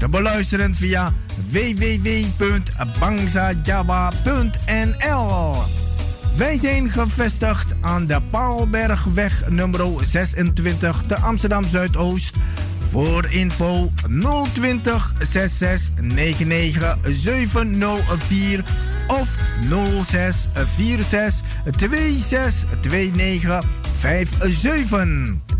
Te beluisteren via www.bangsajawa.nl. Wij zijn gevestigd aan de Paalbergweg nummer 26 te Amsterdam Zuidoost. Voor info 020 66 99 704 of 06 46 26 29 57.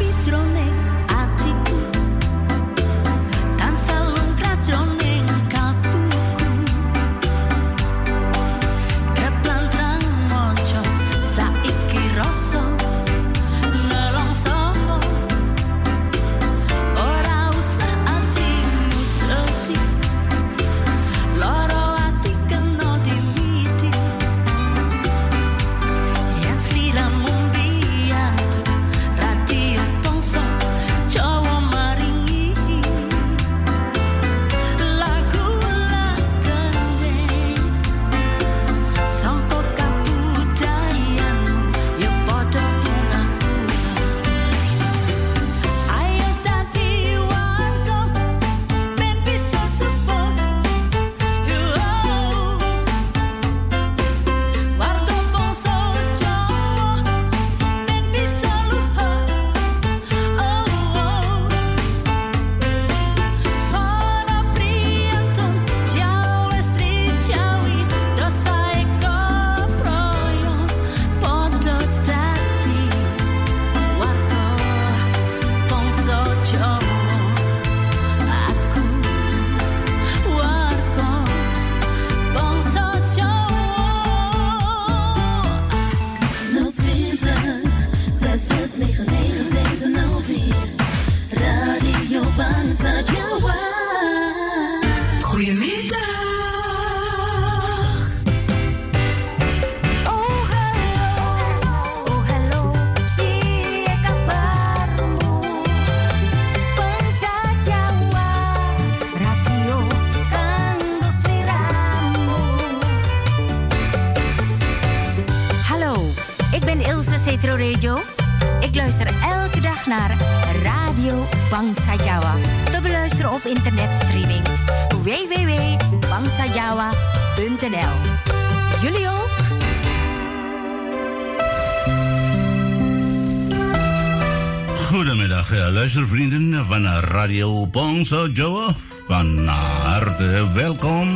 Luistervrienden van Radio Bonzo Joe. Van harte welkom.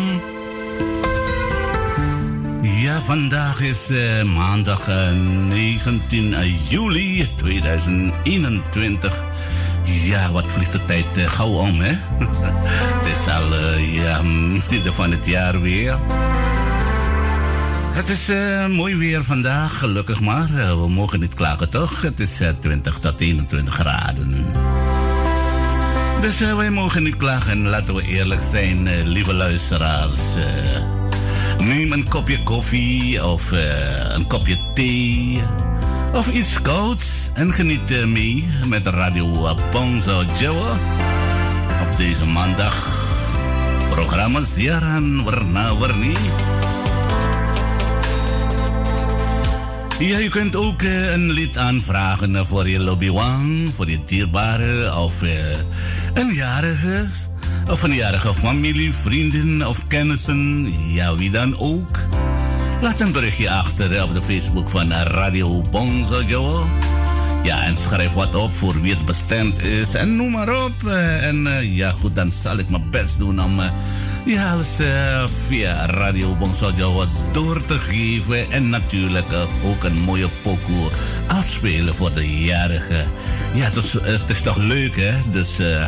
Ja, vandaag is uh, maandag uh, eh, 19 juli 2021. Ja, wat vliegt de tijd gauw om, hè? het is al ja, midden van het jaar weer. Het is uh, mooi weer vandaag, gelukkig maar. Uh, we mogen niet klagen, toch? Het is uh, 20 tot 21 graden. Dus wij mogen niet klagen. Laten we eerlijk zijn, lieve luisteraars. neem een kopje koffie of een kopje thee. Of iets kouds en geniet mee met Radio Bonzo Joe. Op deze maandag. Programma Siaran Warna Warni. Ja, je kunt ook uh, een lied aanvragen voor je lobbywang, voor je dierbare of uh, een jarige. Of een jarige familie, vrienden of kennissen. Ja, wie dan ook. Laat een berichtje achter op de Facebook van Radio Bonzo Joe. Ja, en schrijf wat op voor wie het bestemd is. En noem maar op. Uh, en ja, goed, dan zal ik mijn best doen om Ja, alles uh, via Radio Bongso Jawa door te geven. En natuurlijk uh, ook een mooie pokoe afspelen voor de jarigen. Ja, het is, het is toch leuk, hè? Dus uh,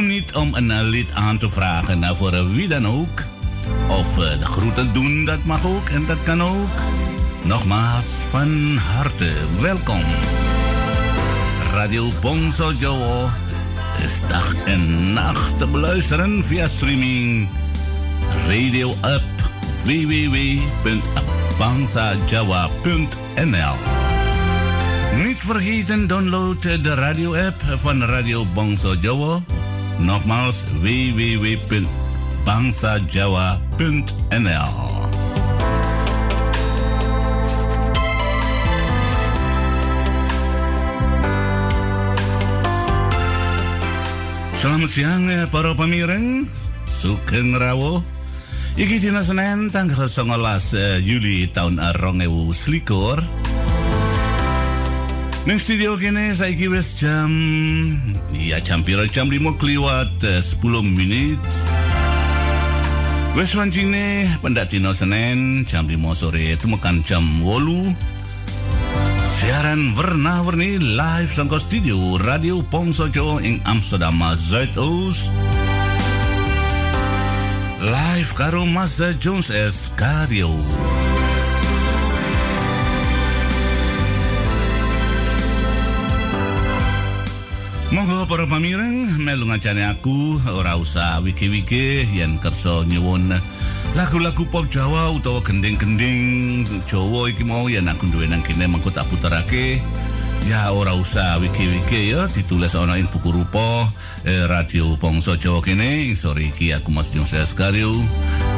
niet om een lied aan te vragen nou, voor wie dan ook. Of de groeten doen, dat mag ook en dat kan ook. Nogmaals, van harte welkom. Radio Bongso Jawa is dag en nacht te beluisteren via streaming. Radio Up www.bangsajawa.nl Niet vergeten, download de radio-app van Radio Bangsa Jawa. Nogmaals www.bangsajawa.nl Selamat siang para pemireng. Sugeng rawuh. Iki dina Senin tanggal 19 Juli tahun 2021. Ning studio kene saiki wis jam ya jam piro jam 5 kliwat 10 menit. Wes wancine pendak dina Senin jam 5 sore temukan jam 8 Siaran warna-warni live sangka studio Radio Pongsojo ing Amsterdam Zuidoost. Live karo Jones S. Karyo. Monggo para pamireng melu ngancane aku ora usah wiki-wiki yen kersa nyuwun lagu-lagu pop Jawa utawa gending-gending Jawa iki mau ya aku duwe nang kene mengko tak puterake ya ora usah wiki-wiki ya ditulis ana ing buku rupa eh, radio Bangsa Jawa kene. Sore iki aku Mas Jung Seskario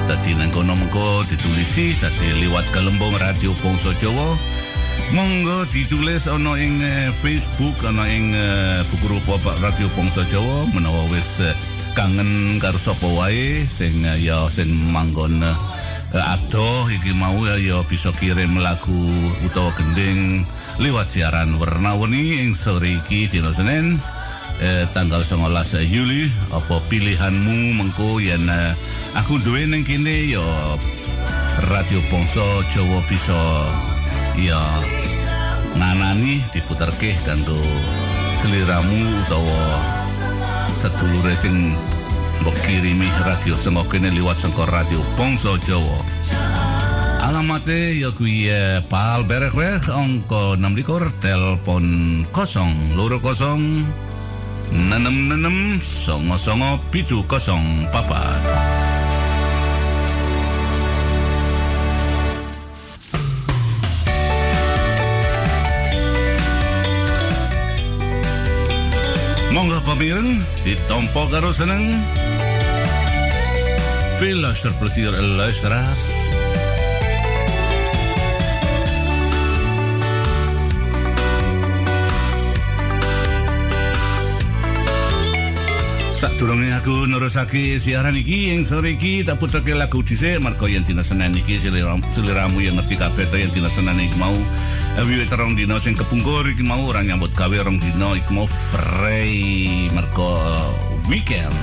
dadi nang kono mengko ditulisi dadi liwat kelembong radio Bangsa Jawa Monggo ditulis ana ing eh, Facebook ana ing eh, buku rupa radio Bangsa Jawa menawa wis eh, kangen karo sapa wae sing ya sing manggon adoh iki mau ya, bisa kirim lagu utawa gending lewat siaran warna-warni ing sore iki dina Senin eh, tanggal 19 Juli. Apa pilihanmu? Mengko yen aku duwe ning kene ya Radio Pongso Jawa bisa ya nganani diputerke kanggo seliramu utawa sedulur sing mbok kirimi radio sengok kene liwat sengkor radio Pongso Jawa. Alamate ya kuwi eh, Pal Berekweh angka 6 likur telepon kosong loro kosong nenem nenem songo songo pitu kosong papat. Monggo pamireng ditompo karo seneng. Veel luisterplezier luisteraars. Sak durunge aku nerusake siaran iki yang sore iki tak putrake lagu dhisik marko yen dina Senin iki seliramu yang ngerti kabeh to yen dina Senin iki mau wiwit rong dino sing kepungkur iki mau ora nyambut gawe rong dino iki mau free marko weekend.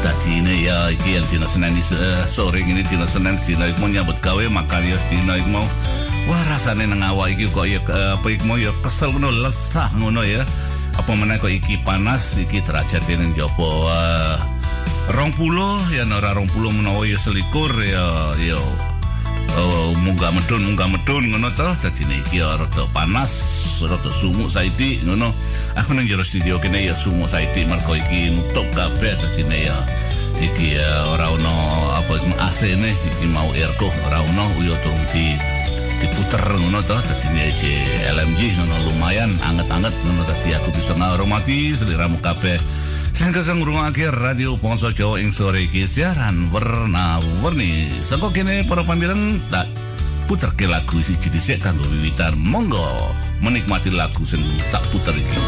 Tadi ini ya iki yang dina Senin uh, sore ini dina Senin sina iki mau nyambut gawe makan ya dina iki mau. Wah rasane nang awak iki kok ya uh, apa iki mau ya kesel ngono lesah ngono ya. Apa mana kok iki panas iki derajat ini jopo uh, rong puluh ya nora rong puluh menawa ya selikur ya ya uh, munggah medun munggah medun ngono toh. Jadi iki rada panas rada sumuk saiki ngono. Aku nang jero studio kene ya sumuk saiki mergo iki nutup kabeh. Dadi ya iki ya ora ono apa AC ne iki mau airco ora ono uyo turun di diputer ngono to dadi iki LMG ngono lumayan anget-anget ngono. Dadi aku bisa ngormati seliramu kabeh sing keseng ngrungokake radio Pongso Jawa ing sore iki. Siaran warna-warni saka kene para pamireng tak puter ke lagu siji dhisik kanggo wiwitan. Monggo menikmati lagu sing tak puter iki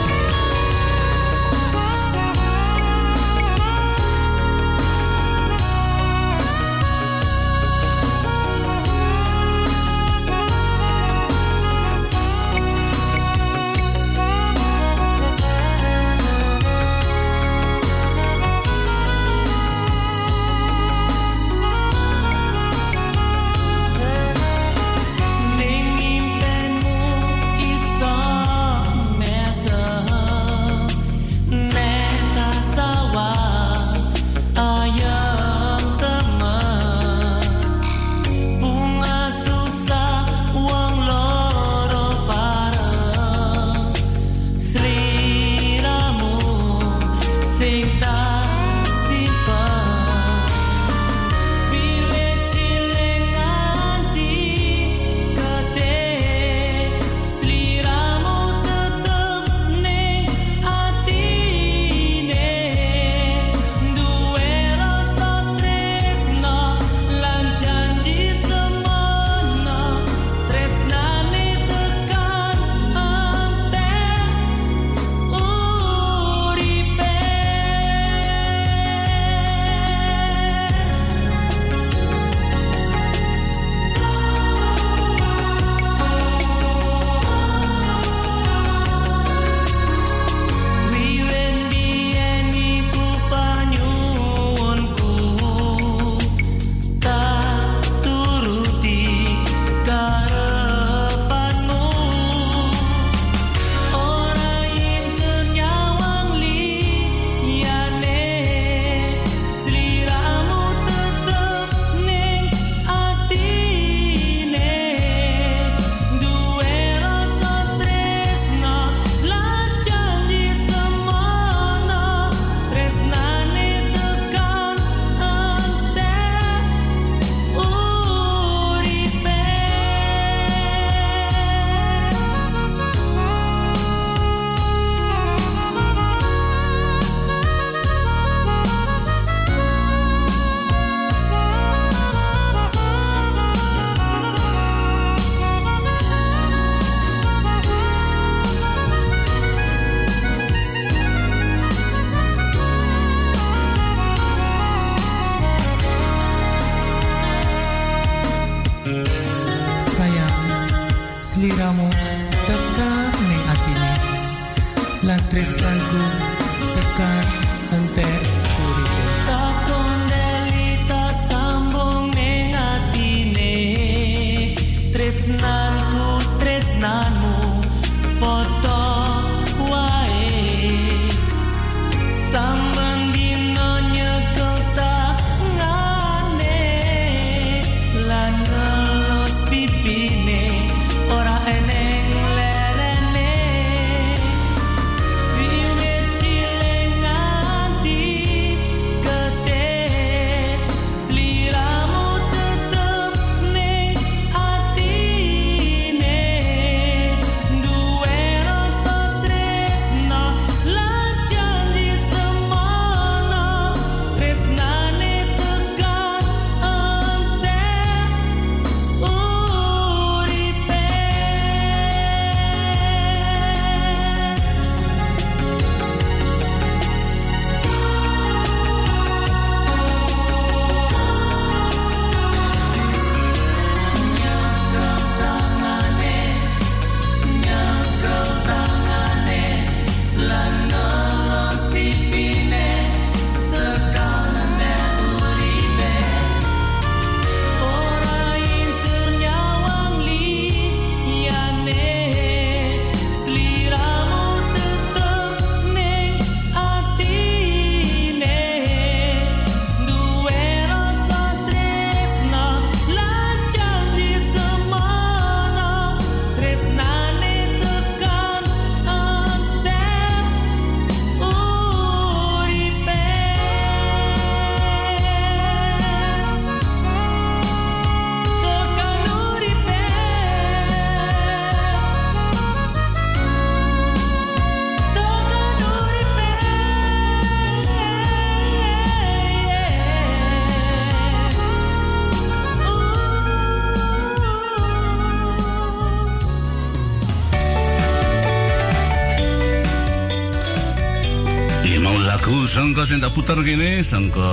lagu sangka sing tak putar gini sangka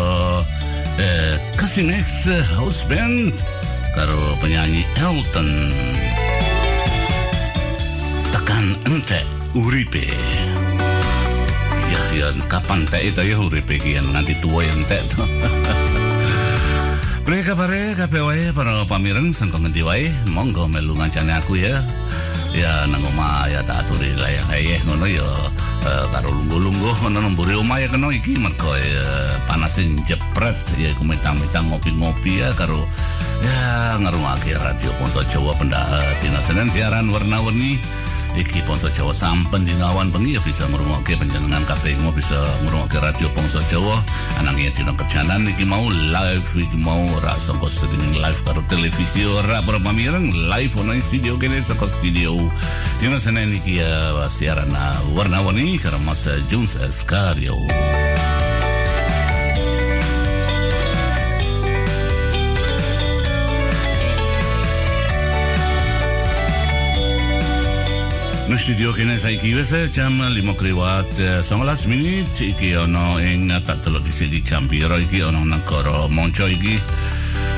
eh, Casting X House Band karo penyanyi Elton. Tekan ente uripe. Ya ya kapan teh itu ya uripe kian nganti tua yang teh tuh. Mereka bare kabeh wae para pamireng sangka ngendi wae monggo melu ngancane aku ya. Ya nang omah ya tak aturi layang-layang ngono ya eh, karo lungguh-lungguh ngono nemburi omah ya kena iki mergo ya panasin jepret ya iku mitang-mitang ngopi-ngopi ya karo ya ngerungake radio Ponso Jawa pendak dina Senin siaran warna-warni iki Ponso Jawa. Sampen dina awan bengi ya bisa ngrungokke panjenengan kabeh mau bisa ngrungokke radio Ponso Jawa. Anangnya dina kerjanan iki mau live iki mau ora saka streaming live karo televisi ora para pamireng live ono studio kene saka studio. Dina Senin iki ya siaran uh, warna-warni karo Mas Jones Escario Në studio kene saiki wis jam 5 kriwat 19 menit iki ono ing tatelo di sini Campiro iki ono negara Monco iki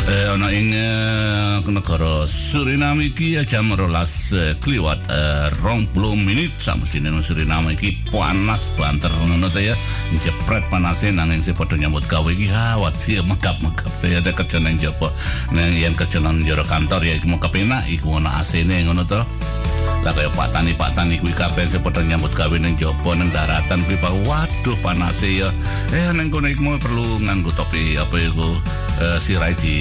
eh, ono ing eh, negara Suriname iki ya jam rolas eh, kliwat eh, rong puluh menit sama sini no Suriname iki panas banter ngono ta ya jepret panasnya nanging si podo nyambut gawe iki ha wati mekap-mekap ta ya ada kerja nang jopo nang yang kerja nang jero kantor ya iki mau kepenak iku ono AC-ne ngono to kaya Pak Tani Pak Tani kuwi kabeh sing padha nyambut gawe ning jopo ning daratan. Kuwi waduh panase ya. Eh ning kono iku perlu nganggo topi apa iku? Eh, sirai di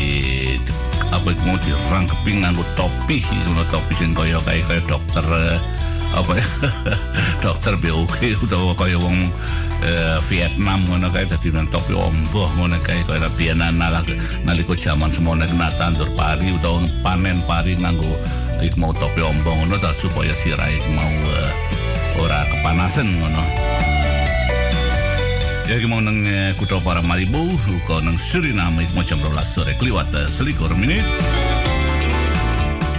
apa iku mau dirangkepi nganggo topi ngono topi sing kaya kaya dokter eh, apa ya? Dokter BOG utawa kaya wong eh, Vietnam ngono kae dadi nang topi omboh ngono kae kaya biyen nalika jaman semono kena tandur pari utawa panen pari nganggo iku mau topi ombong ngono ta supaya sirai iku mau eh, ora kepanasan ngono. Ya mau nang eh, kutha Paramaribo uga nang Suriname iku mau jam 12 sore kliwat eh, selikur menit.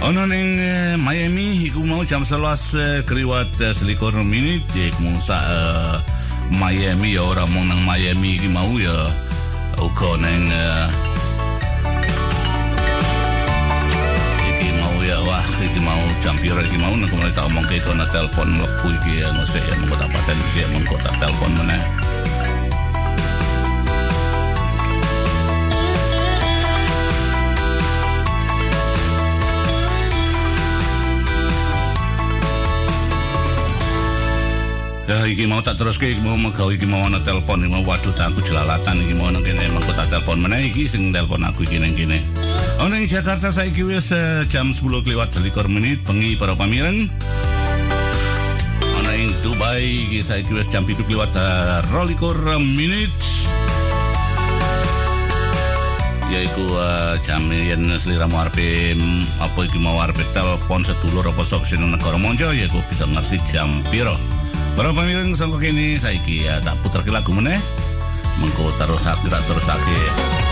Ono ning eh, Miami iku mau jam 11 eh, kriwat eh, selikur menit iku mau eh, Miami ya ora mau nang Miami iki mau ya uga nang eh, iki mau ya wah iki mau jam piro iki mau nek mulai tak omongke kono telepon mlebu iki ya ngose ya mengko tak paten sih mengko tak telepon meneh. Ya iki mau tak terus iki mau megawe iki mau ana telepon iki mau waduh aku jelalatan iki mau nang kene mengko tak telepon meneh iki sing telepon aku iki nang kene. Ono ing Jakarta saiki wis eh, jam 10 lewat 21 menit bengi para pamireng. Ono ing Dubai iki saiki wis jam 7 lewat eh, 22 menit. yaiku uh, jam yen seliramu mm, apa iki mau arepe telepon sedulur apa sok nang negara monjo ya kok bisa ngerti jam piro. Para pamireng sangko kene saiki ya tak puterke lagu meneh. Mengko terus tak terus Rina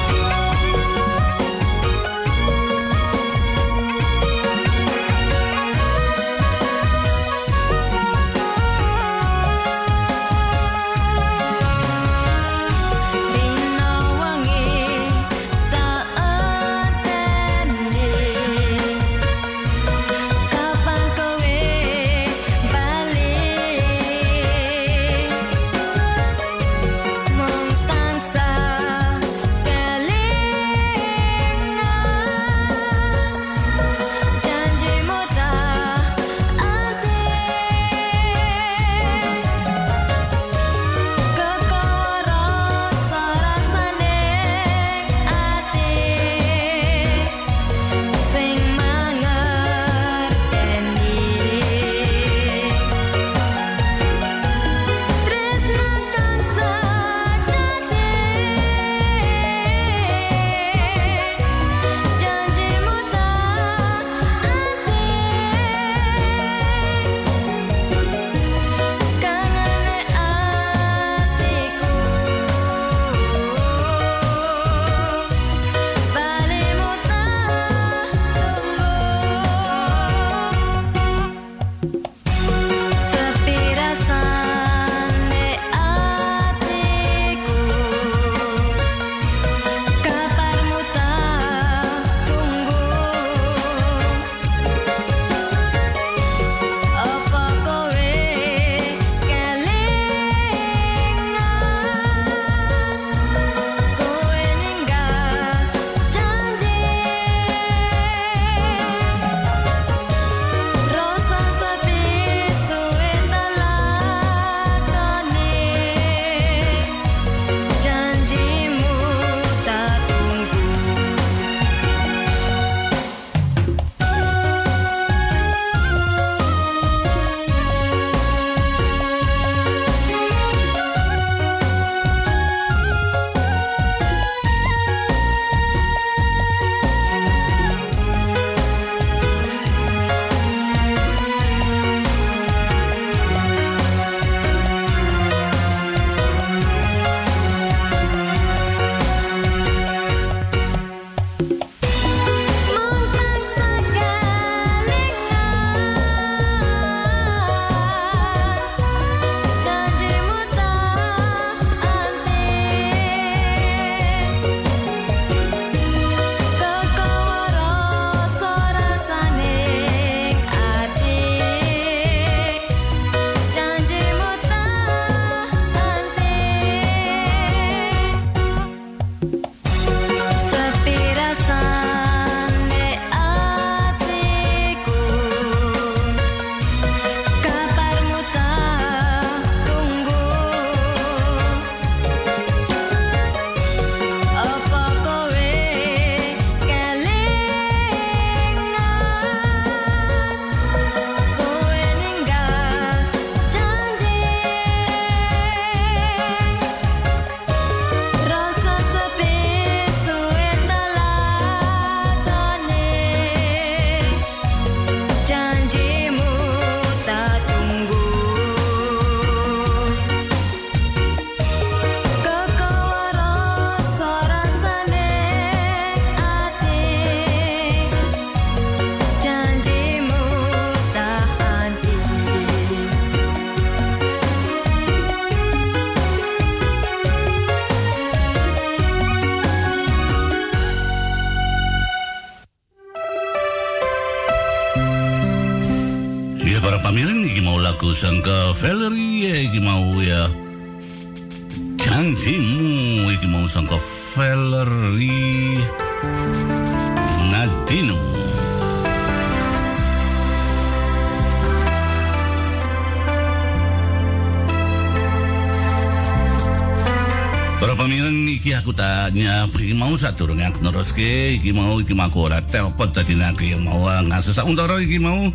iki mau sadurunge aku neruske iki mau iki mau ora telepon dadi nake mau ngasus untara iki mau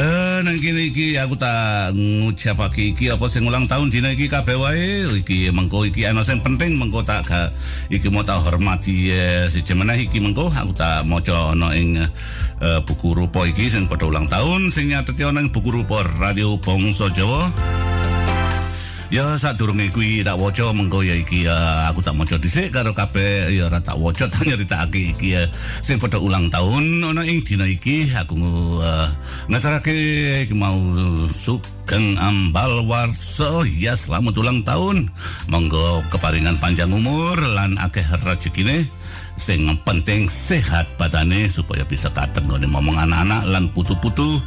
Eh nang kene iki aku tak ngucapake iki apa sing ulang tahun dina iki kabeh wae. Iki mengko iki ana sing penting mengko tak ga, iki mau tak hormati eh, si meneh iki mengko. Aku tak maca ana ing eh, buku rupa iki sing padha ulang tahun sing nyateti ana ing buku rupa Radio Bangsa Jawa Ya sadurunge kuwi tak waca mengko ya iki ya, aku tak maca dhisik karo kabeh ya ora tak waca tak nyeritakake iki ya. Sing padha ulang tahun ana ing dina iki aku uh, ngaturake iki mau Sugeng Ambal Warso ya selamat ulang tahun. Monggo keparingan panjang umur lan akeh rezekine sing penting sehat badane supaya bisa katen ngomong anak-anak lan putu-putu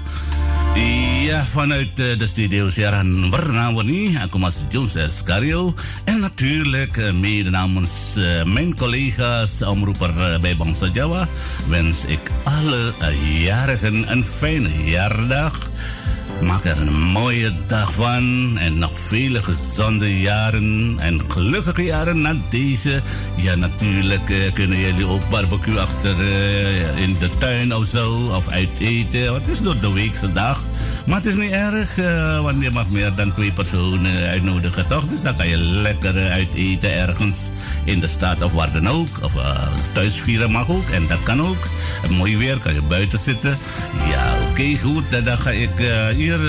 Ja, vanuit uh, de studio siaran Warna-Warni, aku Mas Joses Cario. En natuurlijk uh, mede namens uh, mijn collega's omroeper bij Bangsa Jawa wens ik alle jarigen een fijne jaardag. Maak er een mooie dag van en nog vele gezonde jaren en gelukkige jaren na deze. Ja, natuurlijk uh, kunnen jullie ook barbecue achter uh, in de tuin of zo, of uit eten. Het is door de weekse dag. Maar het is niet erg, uh, want je mag meer dan twee personen uitnodigen, toch? Dus dan kan je lekker uh, uit eten ergens in de stad of waar dan ook. Of uh, thuis vieren mag ook, en dat kan ook. Mooi weer, kan je buiten zitten. Ja, oké, goed. Dan ga ik hier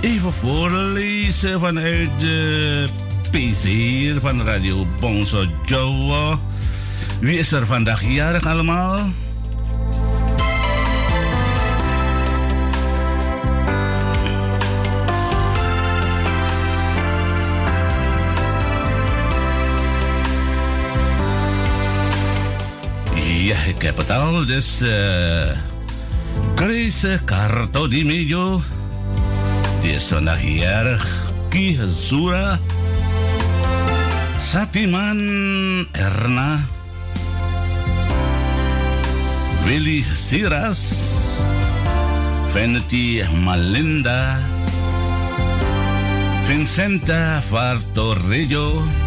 even voorlezen vanuit de PC van Radio Bonso Jawa. Wie is er vandaag jarig allemaal? Capital des eh, uh, Chris Cartodimillo de Sonagier Kizura Satiman Erna Willy Siras Fenty Malinda Vincenta Fartorrillo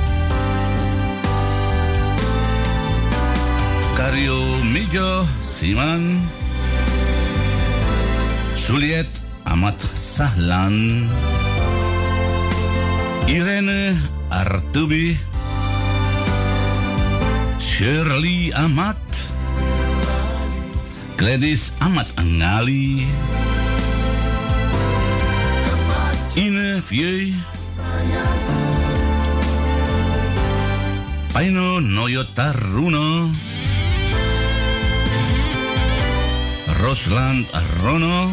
Cario Millo Siman. Juliet Amat Sahlan. Irene Artubi. Shirley Amat. Gladys Amat Angali. Ine Vieux Paino Noyotaruno Rosland Rono.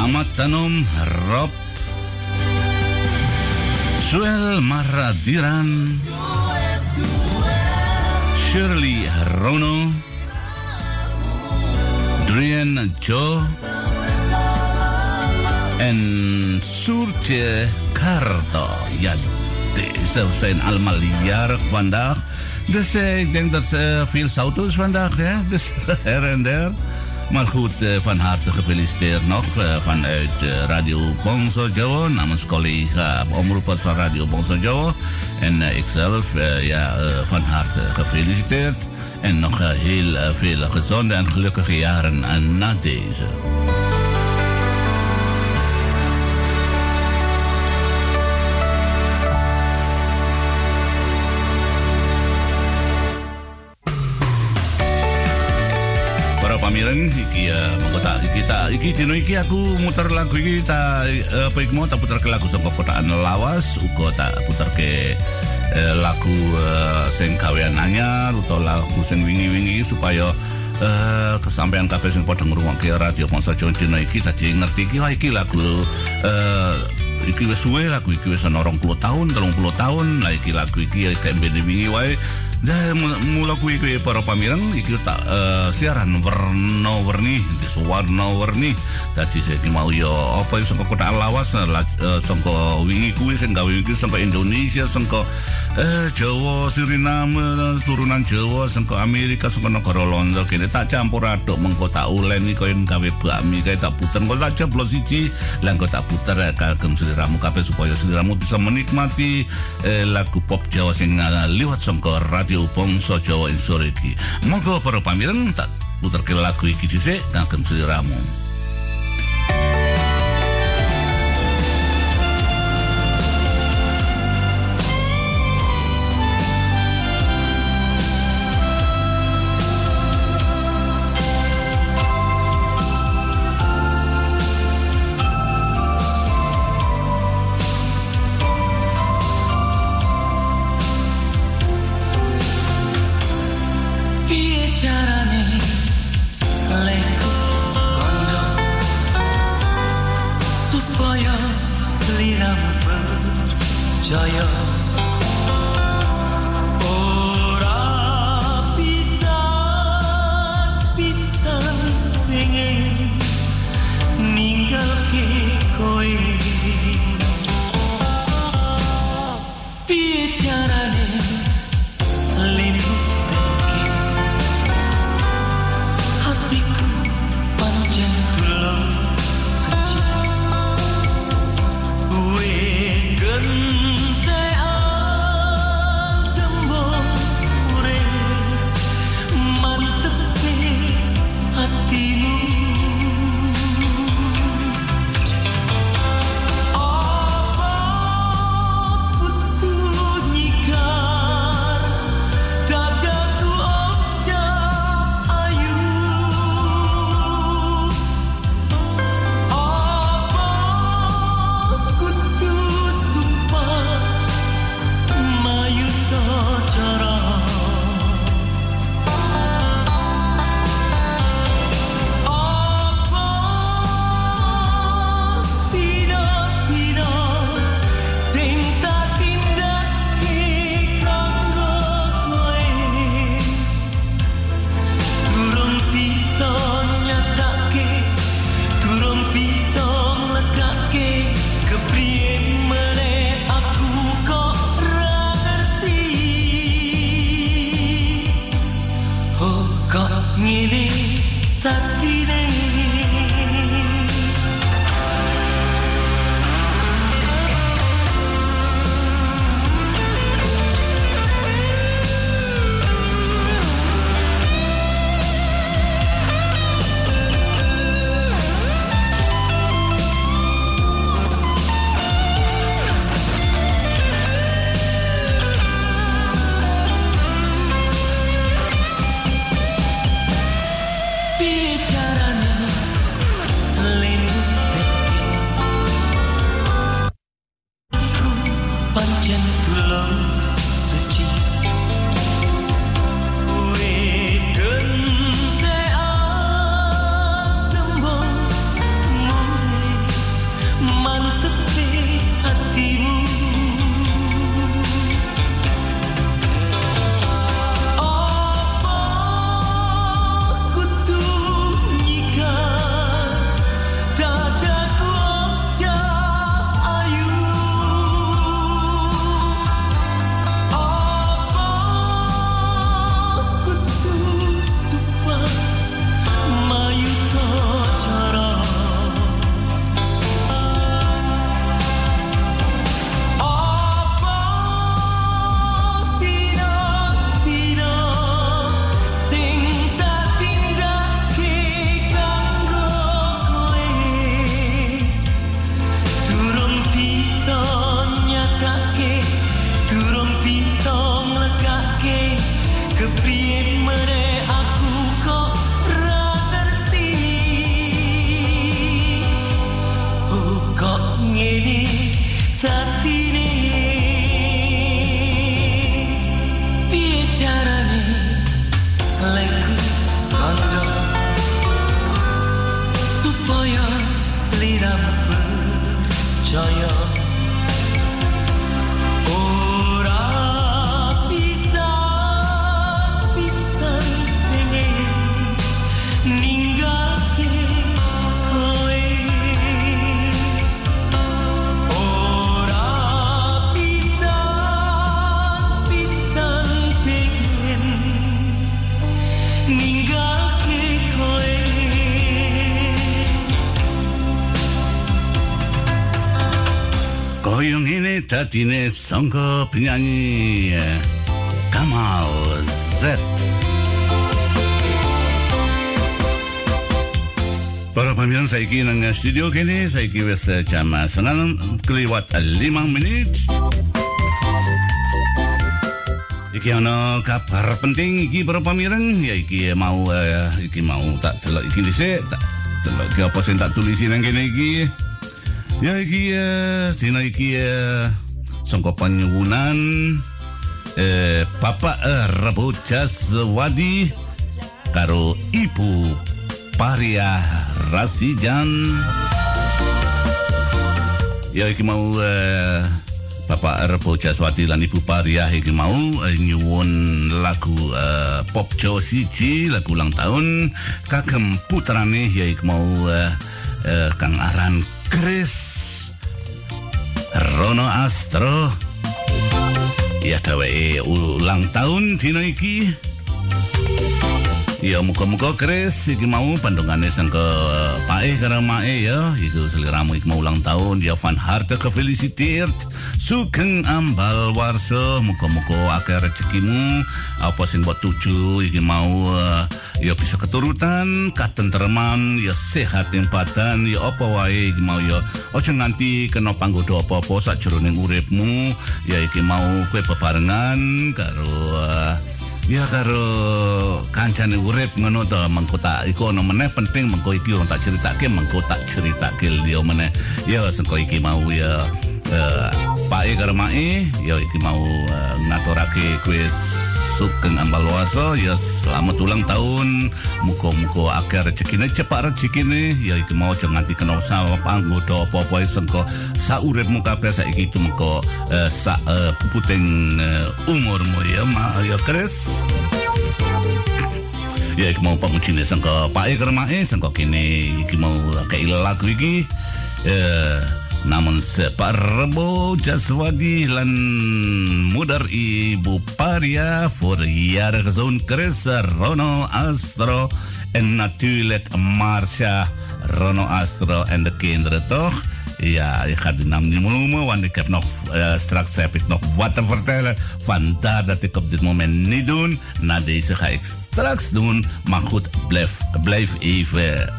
Amatanom Rob. Suel Maradiran Shirley Rono. Drian Joe en Soertje Carto. Ja, deze zijn allemaal vandaag. Dus uh, ik denk dat uh, veel zout is vandaag, hè? Dus her en der. Maar goed, uh, van harte gefeliciteerd nog vanuit Radio Bonzo Jawa namens collega omroepers van Radio Bonzo Jawa. En ikzelf, ja, van harte gefeliciteerd. En nog heel veel gezonde en gelukkige jaren na deze. Pamiran iki uh, mengkota iki ta iki dino iki aku muter lagu iki ta uh, apa mau tak putar ke lagu saka kotaan lawas uga tak putar ke uh, lagu uh, sing gawean anyar utawa lagu sing wingi-wingi supaya Uh, kesampaian kabeh sing padha ngrungokke radio Ponsa Jontino iki dadi ngerti iki wah iki lagu uh, iki wis suwe lagu iki wis ana 20 tahun 30 tahun. Lah iki lagu iki kayak bene wingi wae Dan mula kuwi kuwi para pamireng iki tak eh, siaran warna-warni warna-warni. Dadi saiki mau yo apa saka kota lawas eh, la- eh, saka wingi kuwi sing gawe iki saka Indonesia saka eh, Jawa Suriname turunan Jawa saka Amerika saka negara Londo kene. Tak campur aduk mengko tak uleni koyo gawe bakmi kae tak puter. Kok tak jeblos siji lan kok tak puter eh, kagem sliramu kabeh supaya sliramu bisa menikmati eh, lagu pop Jawa sing eh, liwat saka radio Bangsa Jawa ing sore iki. Monggo para pamireng tak puterke lagu iki dhisik kagem sliramu. Ini tatine songko penyanyi Kamal Z. Para pemirsa saiki nang studio kini eh, jam eh, senang eh, limang menit. Iki ana kabar penting iki para pamireng ya iki mau eh, iki mau tak delok iki dhisik tak delok iki apa sing tak tulisi nang kene iki. Ya iki eh, dina iki eh, sangka penyuwunan eh, Bapak eh, Rebo Jaswadi karo Ibu Paria Rasijan. Ya iki mau eh, Bapak Rebo Jaswadi lan Ibu Paria iki mau eh, nyuwun lagu eh, pop Jawa siji lagu ulang tahun kagem putrane ya iki mau eh, eh, Kang Aran Chris Rono Astro. Ya dheweke ulang tahun dina iki Ya muka-muka Chris iki mau pandungane sang ke pae karo mae ya. Iku seliramu iki mau ulang tahun. Ya van harte gefeliciteerd sugeng ambal warso muka-muka akeh rezekimu. Apa sing mbok tuju iki mau eh, ya bisa keturutan katentreman ya sehat ing badan ya apa wae iki mau ya. Aja nganti kena panggoda apa-apa sakjroning uripmu. Ya iki mau kowe bebarengan karo eh, Ya karo kancane urip ngono to mengko tak iku ono meneh penting mengko iki orang tak ceritake mengko tak ceritake liya meneh. Ya sengko iki mau ya uh, Pak karo Mae ya iki mau uh, ngaturake kuwi sugeng ambal warso ya selamat ulang tahun. Muka-muka akhir rezekine cepat rezekine ya iki mau aja nganti kena sama panggoda apa-apa sengko sauripmu kabeh saiki itu mengko uh, sa uh, puputing uh, umurmu. Ya ma ya Chris ya iki mau pengucine sangka Pak Eker Mae sangka kene iki mau kei lagu iki. Eh namun separbo Jaswadi lan mudar ibu Paria voor jarig zoon Chris Rono Astro en natuurlijk Marcia Rono Astro en de kinderen toch Ja, ik ga de naam niet noemen, want ik heb nog, eh, straks heb ik nog wat te vertellen. Vandaar dat ik op dit moment niet doe. Na deze ga ik straks doen. Maar goed, blijf, blijf even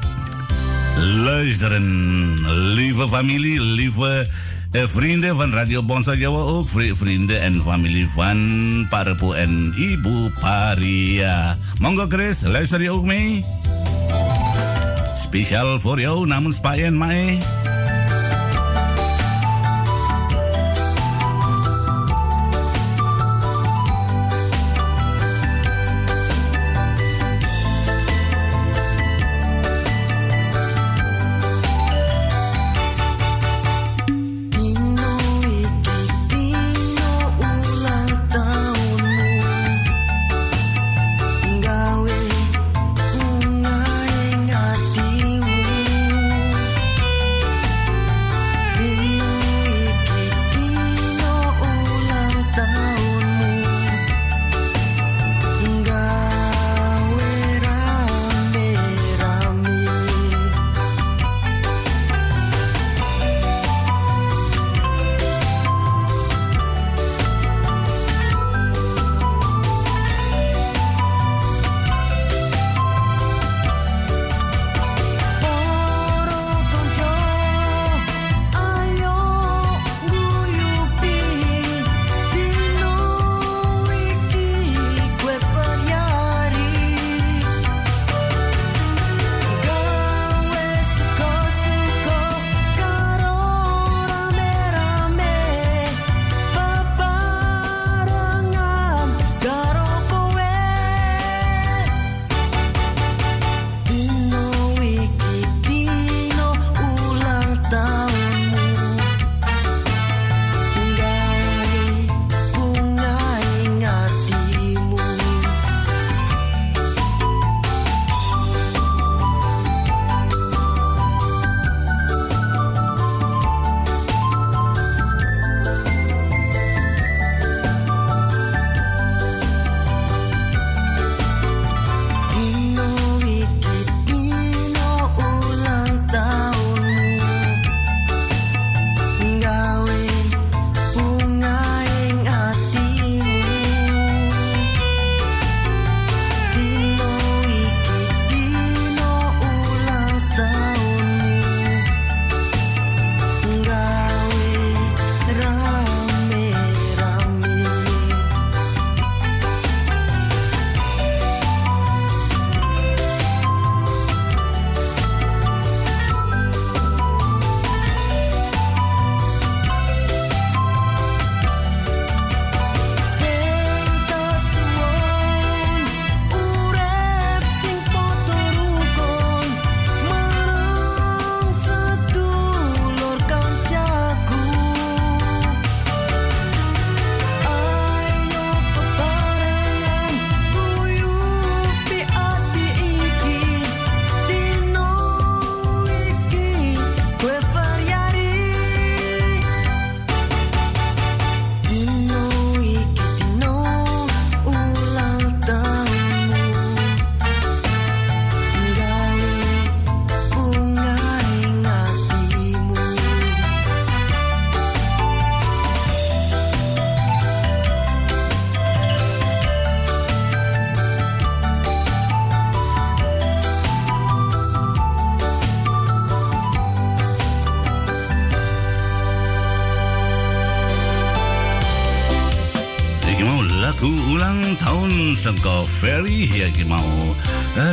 luisteren. Lieve familie, lieve eh, vrienden van Radio Bonsa Jawa ook. vri- Vrienden en familie van Parapo en Ibu Paria. Monggo Chris, luister je ook mee? Speciaal voor jou namens Pa en Mae.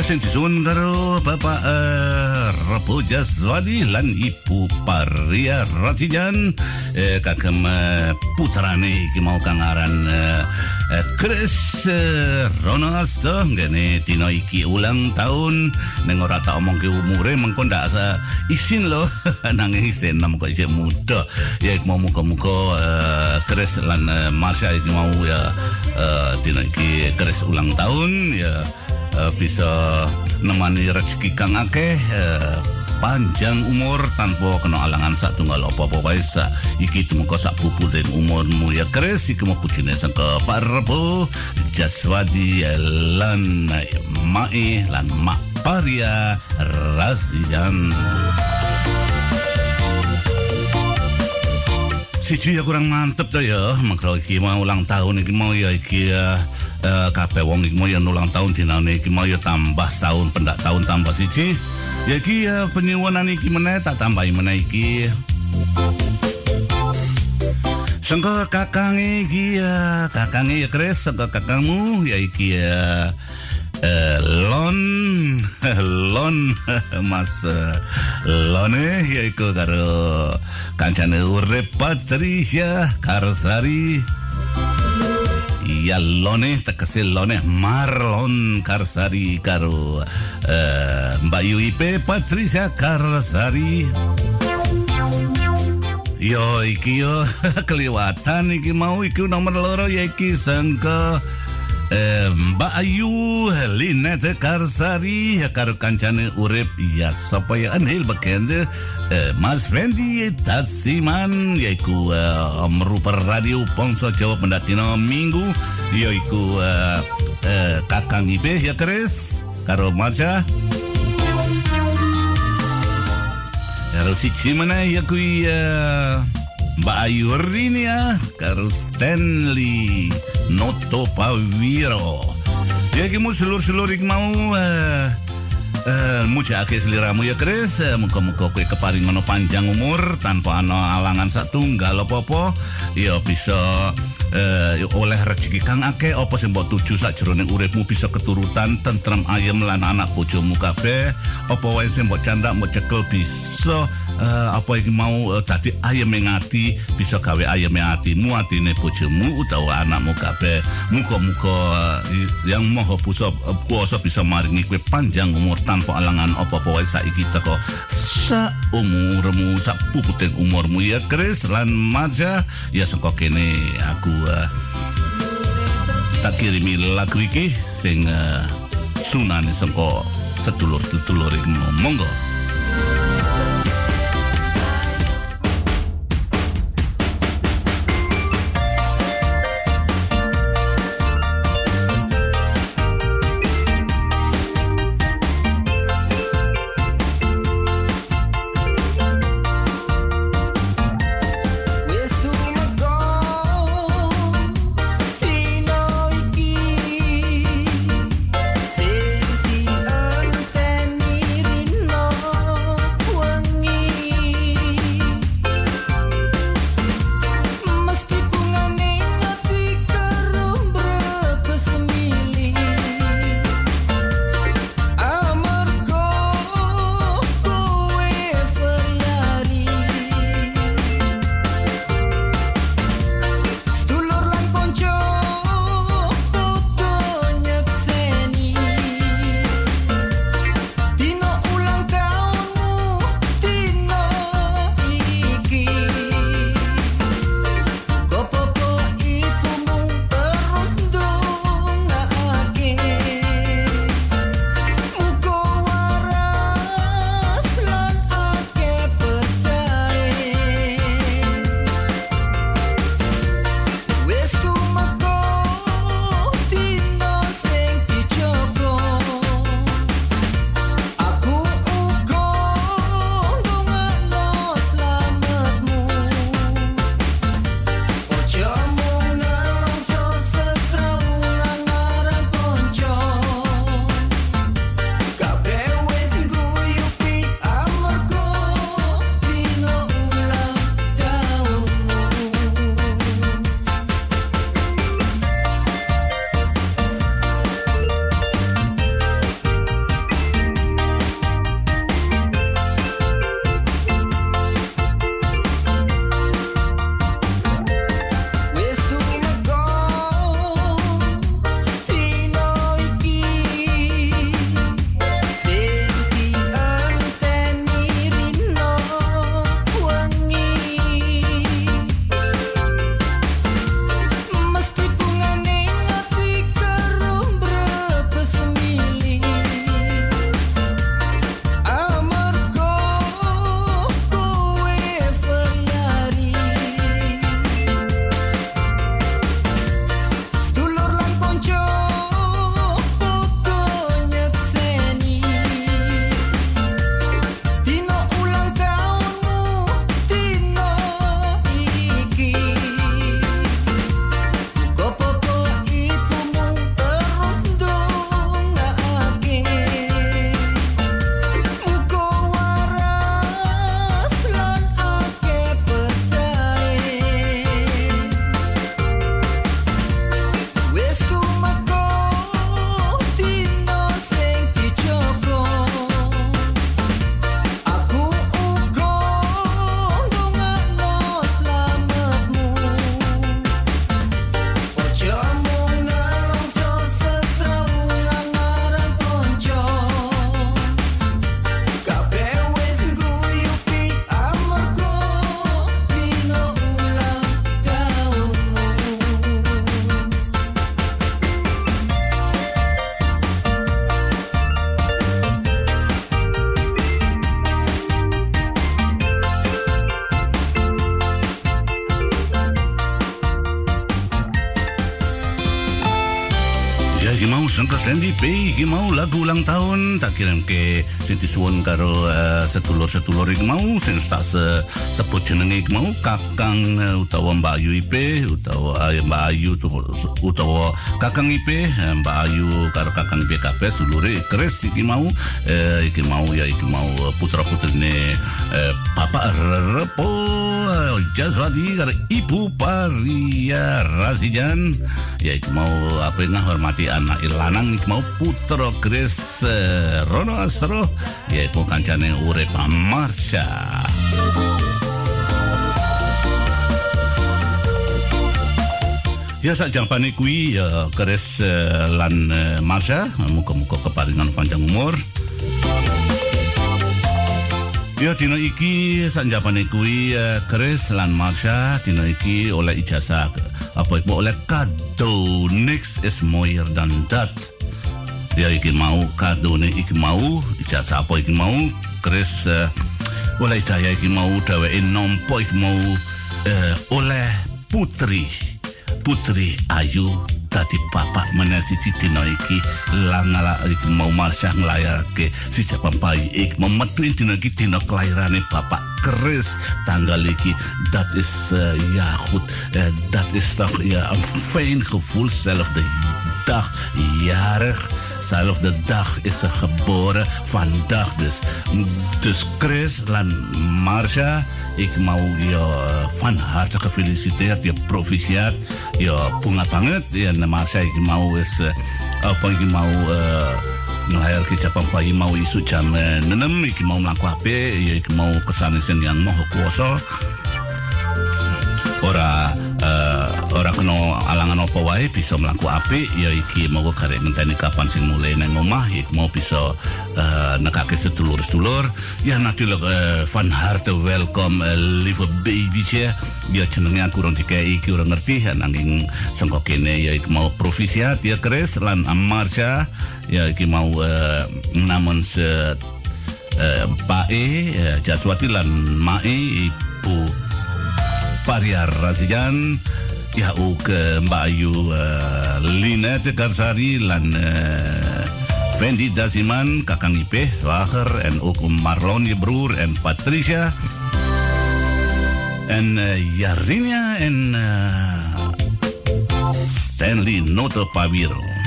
Sing disuwun karo Bapak uh, Rebo Jaswadi lan Ibu Paria Ratijan uh, kagem uh, putrane iki mau kang aran Chris uh, Ronasto ngene dina iki ulang tahun ning ora tak omong ke umure mengko ndak isin lo nanging isin nam kok isih muda. Ya mau muga-muga uh, Chris lan Marsha iki mau ya dina iki Chris ulang tahun ya uh, bisa nemani rezeki kang akeh uh, panjang umur tanpa kena alangan sak tunggal apa-apa wae sa iki tumeka sak puputin umurmu. Ya Chris iki mau pucine sangka Pak Rebo Jaswadi lan Mae lan Mak Paria Razian. Siji ya kurang mantep tuh ya. Makro iki mau ulang tahun iki mau ya iki ya. uh, kabeh wong iki mau ya ulang tahun dinane iki mau ya tambah tahun pendak tahun tambah siji. Ya iki ya penyuwunan iki meneh tak tambahi meneh iki. Sangka kakange iki ya kakange ya Chris sangka kakangmu ya iki ya eh, lon lon mas eh, lone ya iku karo kancane urip Patricia Karsari Ya lone tegese lone Marlon Karsari karo eh, Mbak Yuipe Patricia Karsari. Yo iki yo kelewatan iki mau iki nomor loro ya iki sangka eh, Mbak Ayu Linette Karsari karo kancane urip ya sapa ya anhil bekende. Eh, Mas Fendi Tasiman yaiku uh, merupa radio Pongso Jawa Pendatino Minggu. Yaiku uh, uh, Kakang Ibe ya Kris karo Marja Karo siji mana ya uh, Mbak Ayu Rini ya Karo Stanley. Noto Pawiro. Ya ki mu selur-selur ik mau uh, uh, Mujake seliramu ya Chris uh, Muka-muka kue ngono panjang umur Tanpa ano alangan satunggal apa-apa Ya bisa uh, oleh rezeki kang akeh apa sing mbok tuju sakjroning uripmu bisa keturutan tentrem ayem lan anak bojomu kabeh? Apa wae sing mbok candak mbok cekel bisa uh, apa iki mau uh, dadi ayem ing ati bisa gawe ayem atimu atine bojomu utawa anakmu kabeh? Muga-muga uh, yang maha pusa uh, kuasa bisa maringi kowe panjang umur tanpa alangan apa-apa wae saiki teko sak umurmu sak puputing umurmu. Ya Chris lan Marja ya sengko kene aku uh, tak kirimi lagu iki sing uh, sunane sengko sedulur-sedulur monggo ulang tahun tak kirim ke Sinti Suwon karo eh, sedulur-sedulur iki mau sing tak se, sebut jenenge mau Kakang eh, utawa Mbak Ayu IP utawa eh, Mbak Ayu utawa Kakang IP eh, Mbak Ayu karo Kakang IP kabeh sedulure Kris iki mau eh, iki mau ya iki mau putra-putrine eh, Bapak Repo eh, Jaswadi karo Ibu Paria Razijan ya iku mau apa nah hormati anak lanang iku mau putra Grace eh, Rono Astro ya iku kancane urip Marsha. Ya sak jampane kuwi ya Grace eh, lan eh, Marsha muga-muga keparingan panjang umur. Ya dino iki sanjapane kuwi Chris lan Marsha dino iki oleh ijazah apa iku? Oleh kado. Next is more than that. Ya iki mau kadone iki mau ijazah apa iki mau? Chris uh, oleh ijazah iki mau dheweke nampa iki mau uh, oleh putri. Putri Ayu tadi bapak menasi dino iki. Langala iki mau marsah nglayarake si Japan Bayi ik memetuin dino iki dino kelahirane bapak Chris tanggal iki dat is uh, ja goed. Uh, dat is toch ja een fijn gevoel. Zelfde dag jarig. Zelfde dag is ze geboren vandaag dus. Dus Chris lan Marsha ik mau je van harte gefeliciteerd je proficiat je bunga banget. Ya Marsha ik mau is uh, ngelahir ke Jepang bayi mau isu jam 6 iki mau mlaku ape ya iki mau kesanisen yang moho kuasa ora eh, ora kena alangan apa wae bisa mlaku apik ya iki mau karek ngenteni kapan sing mulai nang omah mau bisa eh, nekake sedulur-sedulur. Ya natuurlijk eh, van harte welkom eh, lieve babytje ya jenenge aku urung dikei iki ora ngerti ya, nanging sengko kene ya iki mau provisiat ya Chris lan Marsha ya iki mau eh, namun se eh, Pak E Jaswati lan Mae Ibu Paria Razian ya ook Mbak Ayu uh, Linette Karsari lan uh, Fendi Dasiman Kakang Ipe Zwager en ook Marlon je broer en Patricia en uh, Yarinia en uh, Stanley Noto Pawiro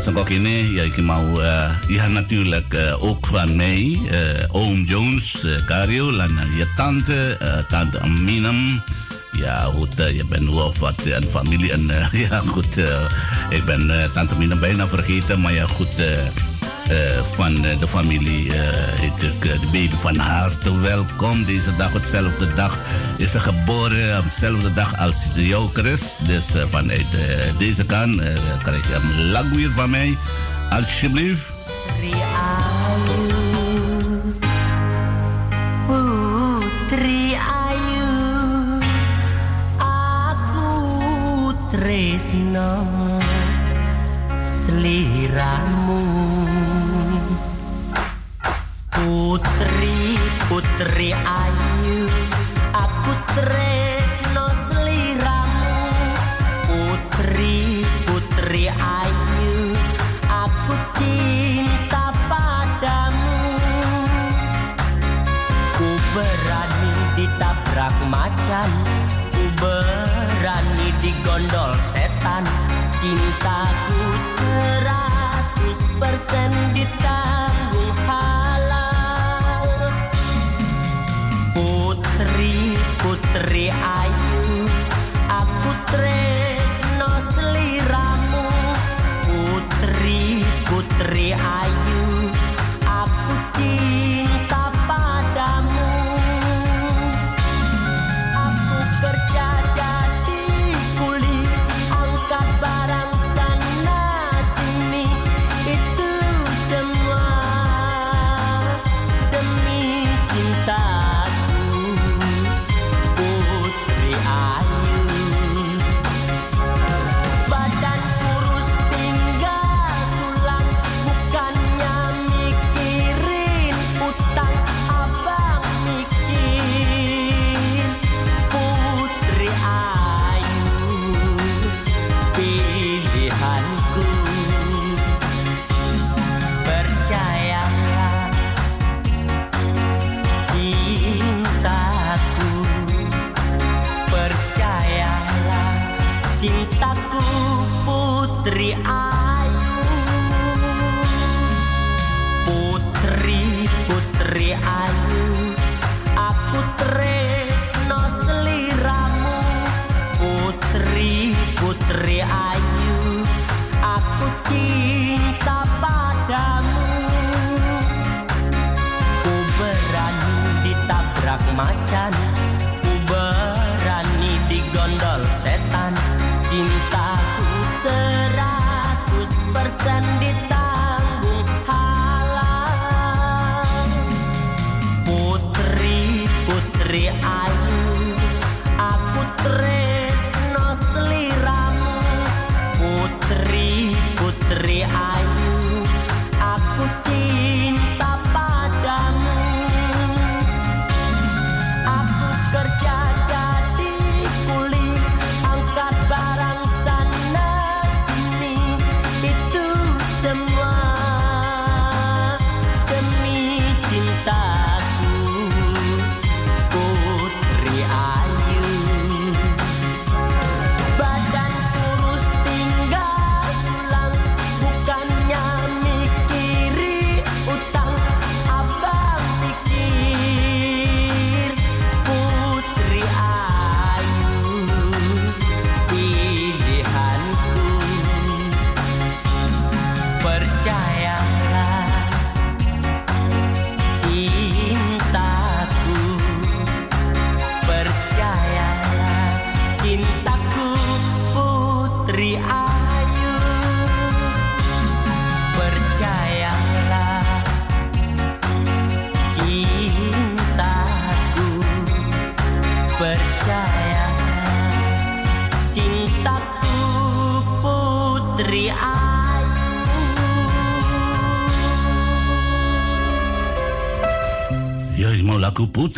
Ya ik mau ja natuurlijk uh, ook van mij uh, oom Jones uh, Cario lan uh, je tante tante Aminam ja goed je bent wel wat een familie en ja goed ik ben tante Minam bijna vergeten maar ja goed van uh, de familie ik uh, de baby van harte welkom. Deze dag, hetzelfde dag, is ze geboren op dezelfde dag als de Jokers. Dus vanuit deze kant krijg je een lagwier van mij. Alsjeblieft. Tresno Seliramu Putri Putri Ayu Aku tresno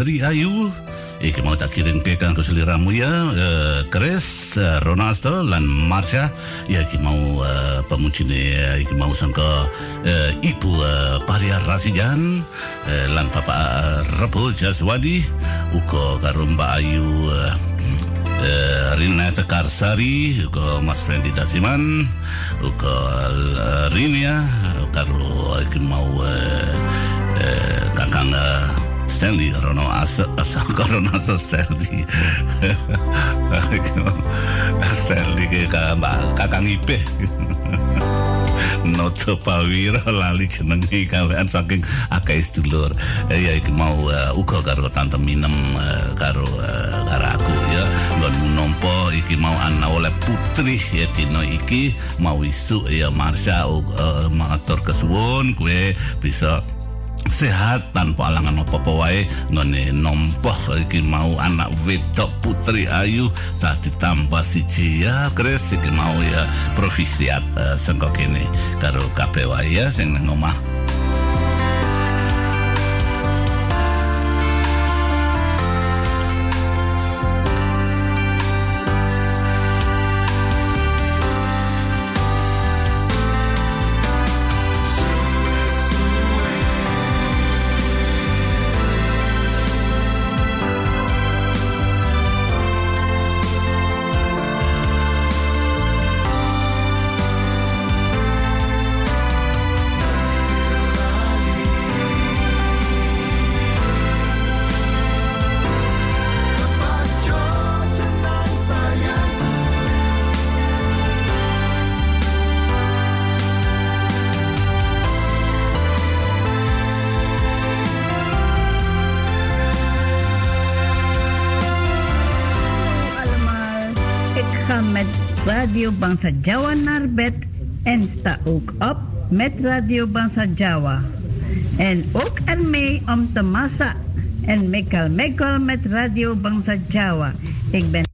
lagu Putri Ayu. Ik mau tak kirim ke kanggo seliramu ya, eh, Chris, eh, Ronaldo, lan Marsha. Ya, ik mau eh, pemujine, ik mau sangka eh, Ibu eh, Paria Rasijan, eh, lan Papa eh, Rebo Jaswadi, uko karo Mbak Ayu eh, eh, Rinata Karsari, uko Mas Fendi Dasiman, uko eh, Rinia, karo ik mau eh, eh, kakang eh, Stanley asa asa Rono asa Stanley Stanley mbak kakang Ipe Noto Pawira lali jenenge kawean saking akeh sedulur. Ya iki mau eh, uga karo tante Minem eh, karo eh, karo aku ya. Nggon nompo iki mau ana oleh putri ya dino iki. Mau isu ya Marsha uh, matur kesuwun kue bisa sehat tanpa alangan apa-apa wae ngene nompoh iki mau anak wedok putri ayu tak ditambah siji ya Chris iki mau ya provisiat uh, sengko kene karo kabeh wae ya sing nang omah Radio Bangsa Jawa naar bed en sta ook op met Radio Bangsa Jawa. En ook ermee om te massa en mekal mekal met Radio Bangsa Jawa. Ik ben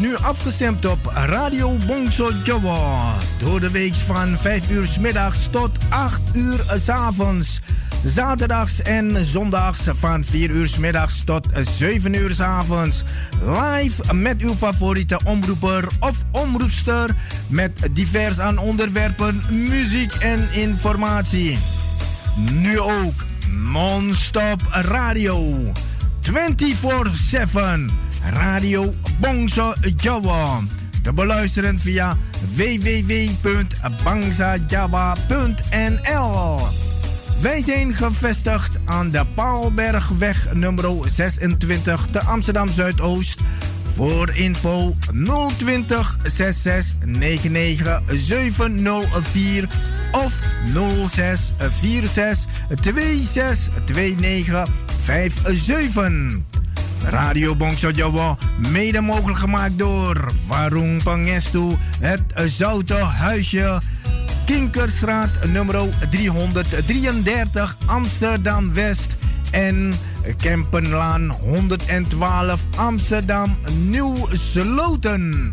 nu afgestemd op Radio Bongso Jawa. Door de week van 5 uur 's middags tot 8 uur 's avonds. Zaterdags en zondags van 4 uur 's middags tot 7 uur 's avonds. Live met uw favoriete omroeper of omroepster. Met divers aan onderwerpen, muziek en informatie. Nu ook non-stop radio. 24-7. Radio Bongso Jawa. Te beluisteren via www.bangsajawa.nl Wij zijn gevestigd aan de Paalbergweg nummer 26 te Amsterdam Zuidoost. Voor info 020 66 99 704 of 06 46 26 29 57. Radio mede mogelijk gemaakt door Warung Pangestu, het Zoute Huisje, Kinkerstraat nummer 333 Amsterdam West en Kempenlaan 112 Amsterdam Nieuw Sloten.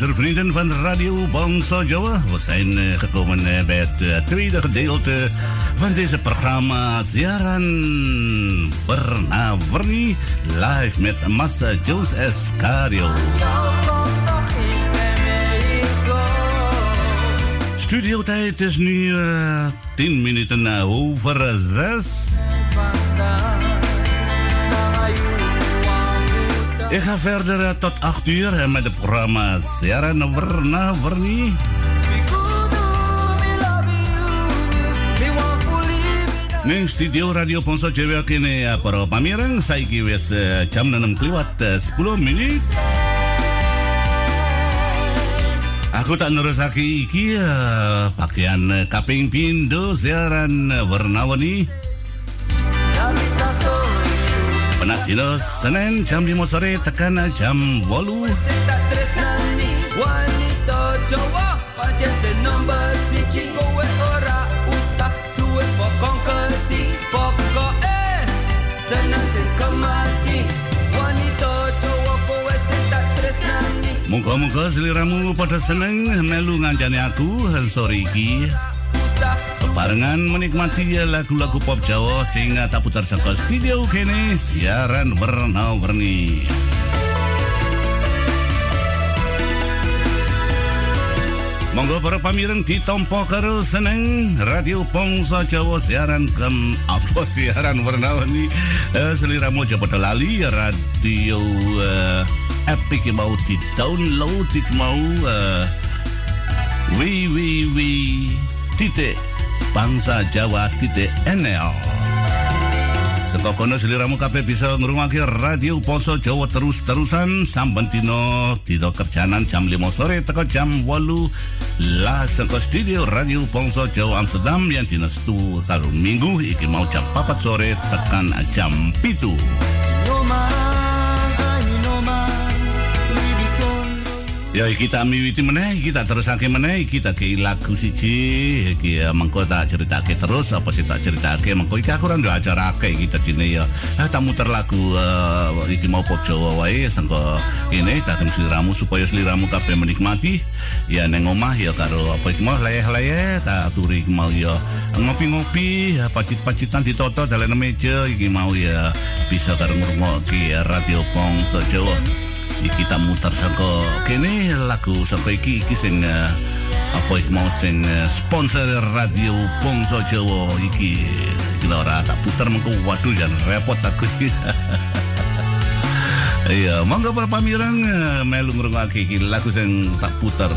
Luistervrienden van Radio Bangsa Jawa. We zijn eh, gekomen eh, bij het eh, tweede gedeelte van deze programma Siaran Verna Verni live met Massa Jules Escario. Studiotijd is nu eh 10 minuten over 6. Ik ga verder eh, tot 8 uur eh, met het programma Siaran Verna Verni. Ning studio Radio Ponso Cewek kini ya para pamireng saiki wis eh, jam 6 kliwat eh, 10 menit. Aku tak nerusake iki eh, pakaian eh, kaping pindo siaran eh, warna-warni. Penat dino Senin jam 5 sore tekan jam 8. Wanita Jawa pancen se nombor siji kowe ora usah duwe pokong keti pokoke tenan sing kemati wanita Jawa kowe sing tak tresnani Muga-muga seliramu pada seneng melu ngancani aku sore iki. Barengan menikmati lagu-lagu pop Jawa sing tak putar saka studio kene siaran warna-warni. Monggo para pamireng ditompo karo seneng Radio Pongso Jawa siaran kem apa? Siaran warna-warni eh, seliramu aja pada lali radio eh, epic mau di download mau eh, www titik bangsa Jawa titik NL Saka kono seliramu kabeh bisa ngrungokake radio Poso Jawa terus-terusan. Samben dino dino kerjanan jam 5 sore teko jam 8 lah saka studio radio Poso Jawa Amsterdam yang dino stu karo minggu iki mau jam 4 sore tekan jam 7 Ya kita miwiti meneh, kita terusake meneh, kita ke lagu siji, iki ya mengko tak ceritake terus apa sih tak ceritake mengko iki aku ora nduk acarake iki tadine ya. Ah tak muter lagu eh, iki mau Jawa wae sangko kene tak seliramu supaya seliramu kabeh menikmati. Ya neng omah ya karo apa iki mau leyeh-leyeh tak aturi iki mau ya ngopi-ngopi, ya, pacit-pacitan ditoto dalam meja iki mau ya bisa karo ngrungokke radio Pongso Jawa. Iki kita muter saka kene lagu saka iki iki sing eh, apa iki mau sing eh, sponsor radio Pongso Jawa iki iki ora tak puter mengko waduh jan repot aku iki Iya, monggo para pamirang eh, melu ngrungokake iki lagu sing tak puter.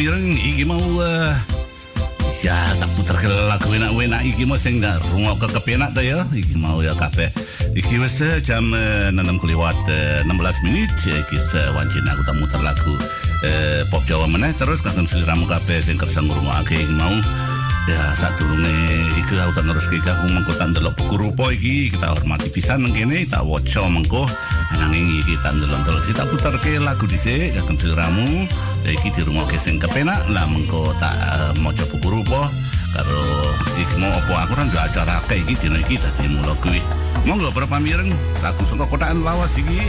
Pamireng iki mau eh, ya tak puter ke lagu enak-enak iki mau sing ndak rungo ke kepenak ya. Iki mau ya kabeh. Iki wis eh, jam eh, 6 kelewat eh, 16 menit. Iki sewancin aku tak muter lagu eh, pop Jawa meneh. Terus kagem sliramu kabeh sing kersa ngrungokake iki mau. Ya saat turunnya iki aku tak ngerus iki aku mengko tak ndelok buku rupa iki. Kita hormati pisan nang kene tak waca mengko. Nanging iki tak ndelok-ndelok. Tak puter ke lagu dhisik kagem sliramu Ya, iki dirungokke sing kepenak lah mengko tak uh, maca buku rupa. Karo iki mau apa? Aku gak acara iki dina iki dadi mulo kuwi. Monggo para pamireng lagu saka kotaan lawas iki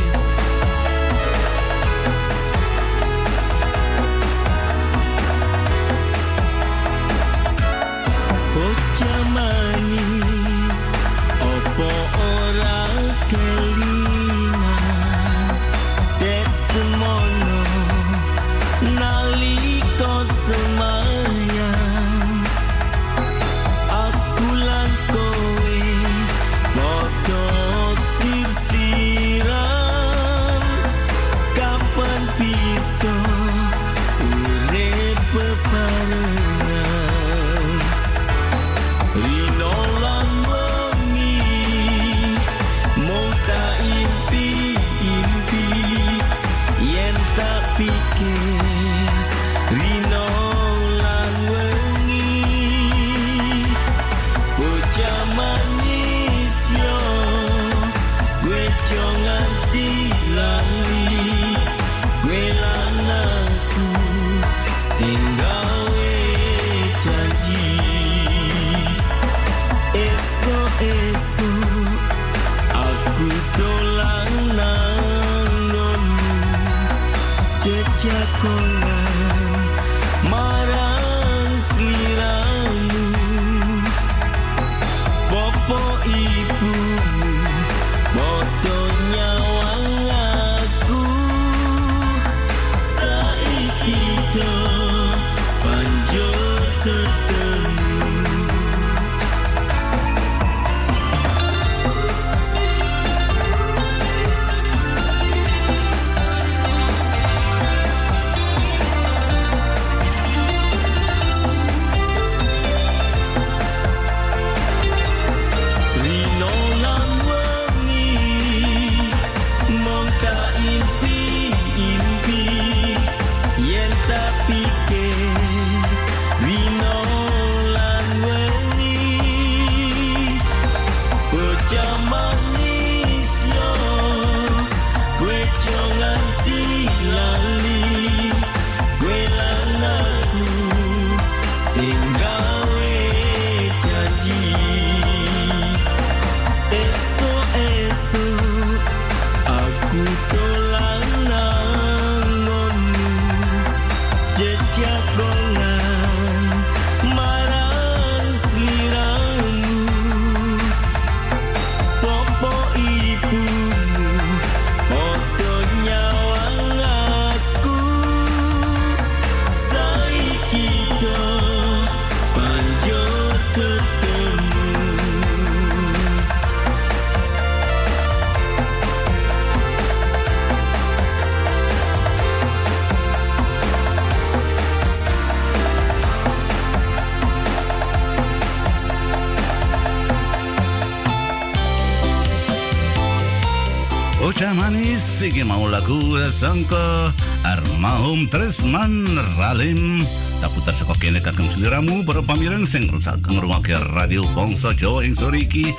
sangka Armahum Tresman Ralim. Tak putar saka kene kagem sliramu para pamireng sing rusak ngrungokke radio Bangsa Jawa ing sore iki.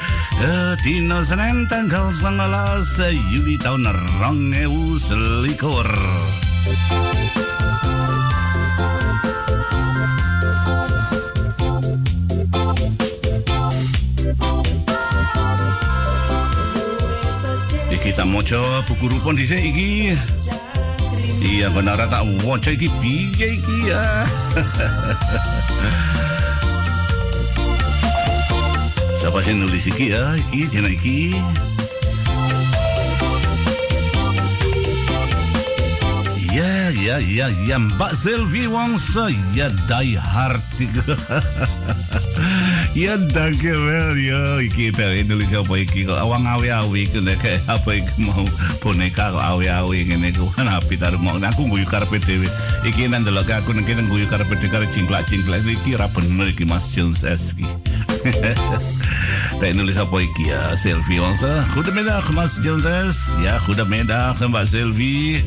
Dina Senin tanggal 19 Juli tahun 2021 Iki kita moco buku rupon dhisik iki. Iya benar tak wajah iki piye iki ya. Siapa sih nulis iki ya? Iki dina iki. Ya, ya, ya, ya, Mbak Sylvie Wongso, ya, die hard. ya, dankjewel. Ya, iki dari Indonesia apa iki kok awang awi-awi iki nek apa iki mau boneka kok awi-awi ngene ku kan api taruh mau aku guyu karpe dhewe. Iki nang delok aku nang kene guyu karpe dhewe karo cingklak-cingklak iki ra bener iki Mas Jones S iki. Dari Indonesia apa iki ya Sylvie Wongso. Goedemiddag Mas Jones S. Ja, goedemiddag Mbak Sylvie.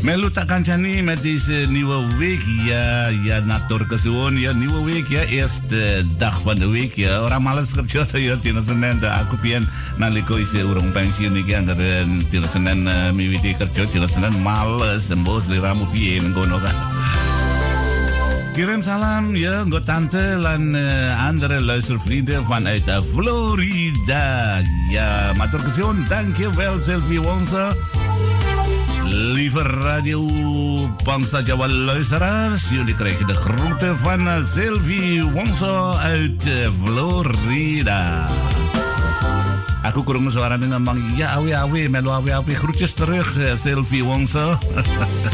Melu tak kancani met deze nieuwe week. Ja, ja, nator kesuwun. Ja, nieuwe week ya. Eerste dag van de week ya. Orang males kerja tuh ya. Tina Senin aku pian naliko isi urung pensiun iki anggar tina Senin miwiti kerja. Tina Senin males. Embos liramu pian ngono kan. Kirim salam ya nggo tante lan uh, andere luistervrienden vanuit Florida. Ja, matur kesuwun. Dankjewel Sylvie Wonsa. Lieve Radio Bangsa Jawa luisteraars, jullie krijgen de groeten van eh, Sylvie Wongso uit eh, Florida. Aku kurang suara dengan bang, ya awi awi, melu awi awi, groetjes terug eh, Sylvie Wongso.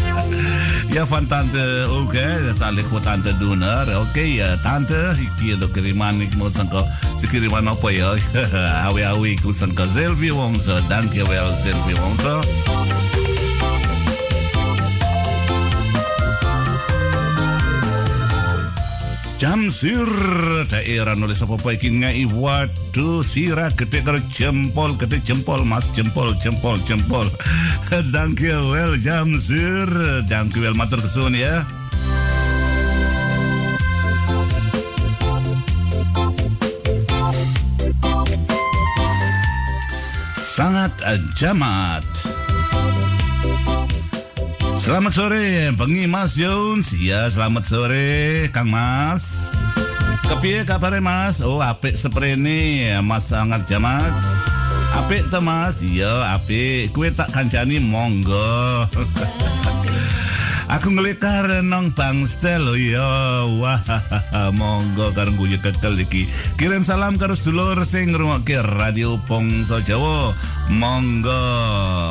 ja, van tante ook hè, dat zal ik tante doen hoor. Oké, tante, ik hier de kiriman, ik moet zeggen, ze kiriman op ya. awi awi, ik moet zeggen, Sylvie Wongso, dankjewel Sylvie Wongso. Jam sir daerah nulis apa apa iki ngai waduh sira gede karo jempol gede jempol mas jempol jempol jempol. Dankjewel jam sir dankjewel matur kesuwun ya. Sangat jamat Selamat sore, pengi Mas Jones. Ya, selamat sore, Kang Mas. Kepiye kabare Mas? Oh, apik seprene, Mas sangat jamat. Apik to Mas? Iya, apik. Kue tak kancani monggo. Aku ngelekar nong bangstel oh iya. Wah monggo karo guyu kekel iki. Kirim salam karo sedulur sing ngrungokke radio Pongso Jawa. Monggo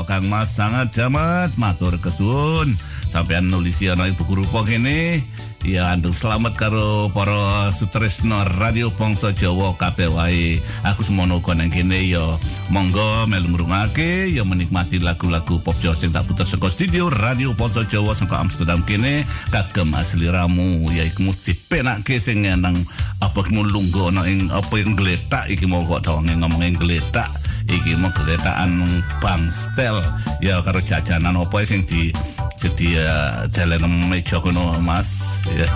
Kang Mas sangat jamat matur kesuwun. Sampean nulis ana buku rupa kene Ya, andung selamat karo para sutresno Radio Pongso Jawa kabeh wae. Aku semono uga nang kene ya. Monggo melu ngrungake ya menikmati lagu-lagu pop Jawa sing tak puter saka studio Radio Pongso Jawa saka Amsterdam kene kagem asli ramu ya iku mesti penake sing nang apa ki lungguh ana ing apa yang gletak iki mau kok dong ngomong gletak iki mau gletaan bangstel ya karo jajanan apa sing di jadi uh, dalam meja kono mas? Ya.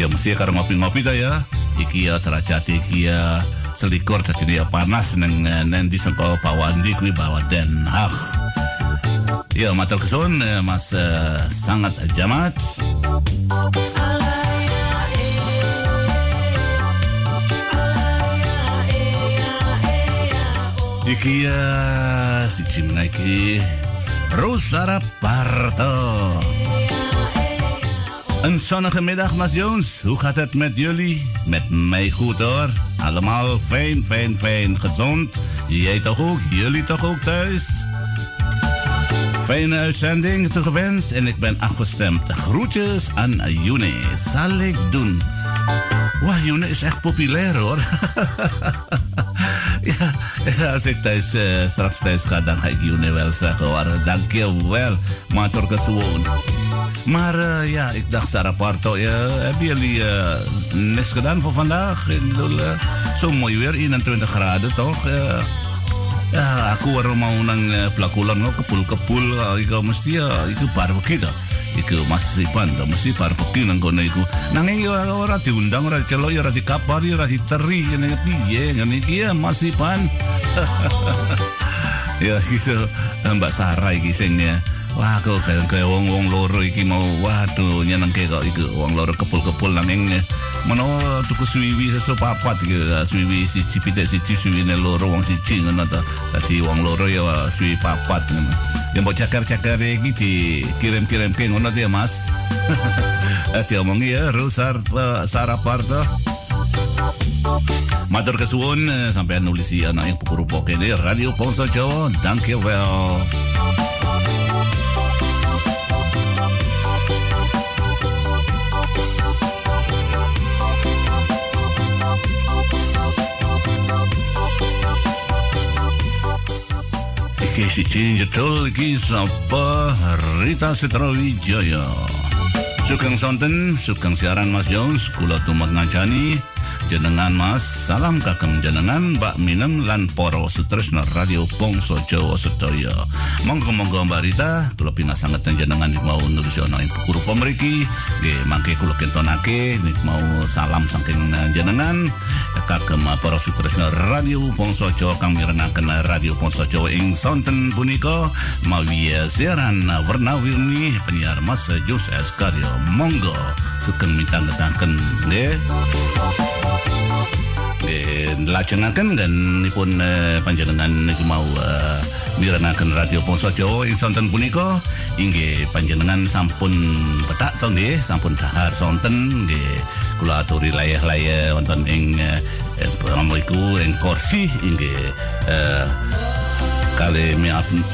Ya mesti karo ngopi-ngopi ta ya. Iki ya derajat iki ya selikur jadi ya panas neng neng di sengko Pawandi kuwi bawa Den Haag ya matur kesun mas uh, sangat jamat Iki ya si Jimna iki Rosara Parto. Een zonnige middag, Mas Jones. Hoe gaat het met jullie? Met mij goed hoor. Allemaal fijn, fijn, fijn. Gezond. Jij toch ook? Jullie toch ook thuis? Fijne uitzending toegewenst en ik ben afgestemd. Groetjes aan June. Zal ik doen. Wauw, June is echt populair hoor. ja, als ik thuis, uh, straks thuis ga, dan ga ik June wel zeggen hoor. Wel, matur kesuwun. Maar uh, ja, ik dacht Sarah Parto, ja, hebben jullie uh, niks gedaan voor vandaag? Ik bedoel, uh, zo mooi weer, 21 graden toch? Ja, aku baru mau nang pelakulan no kepul-kepul, iku mesti ya, iku barbecue toh. Iku Mas Sipan toh, mesti barbecue nang kono iku. Nanging ora ora diundang, ora dicelok, ora dikapar, ora diteri, ngene piye, ngene iki ya Mas Sipan. ya iso Mbak Sarah iki sing Wah, kok kayak kayak wong wong loro iki mau waduh nyenengke kok iku wong loro kepul-kepul nanging Mano tuku suwiwi seso papat iki suwiwi siji pitik siji suwiwine loro wong siji ngono to. Dadi wong loro ya suwi papat ngono. Ya mbok cakar-cakar iki dikirim-kirim ke ngono ya Mas. Ati omongi ya Rusar Saraparto. Matur kesuwun sampai nulis anak yang pukul rupa kene Radio Pongso Jawa. Dankjewel. Iki siji jedul iki sapa Rita Setrawijaya. Sugeng sonten, sugeng siaran Mas Jones, kula tumut ngancani jenengan Mas, salam kagem jenengan Mbak Minem lan para sutresna Radio Bangsa Jawa sedaya. Monggo-monggo Mbak Rita, kula pinasanget jenengan mau nulis ana ing buku rupa mriki, nggih mangke kula kentonake mau salam saking jenengan kagem para sutresna Radio Bangsa Jawa kang mirengaken Radio Bangsa Jawa ing sonten punika mawi siaran warna-warni penyiar Mas Jus Karyo. Monggo sugeng mitangetaken nggih. Nggih, lajengaken dan nipun eh, panjenengan niki mau eh, mirengaken Radio Pongso Jawa ing sonten punika. Inggih panjenengan sampun petak to nggih sampun dahar sonten nggih. Kula aturi layah-layah wonten ing eh, promo iku ing kursi inggih. Eh, kali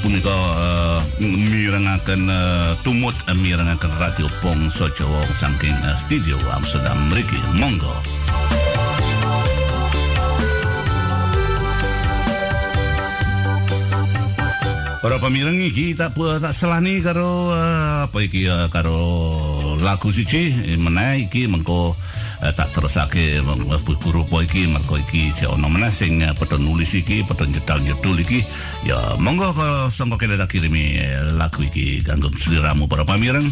punika mirengaken tumut mirengaken radio Pongso Jawa saking studio Amsterdam. Mriki monggo Para pemireng iki tak selani karo uh, apa iki uh, karo lagu siji. Meneh iki mengko uh, tak terusake buku rupa iki mergo iki si ono meneh sing uh, padha nulis iki padha nyetal nyedul iki. Ya monggo ke sangka kene tak kirimi uh, lagu iki kanggo sliramu para pemireng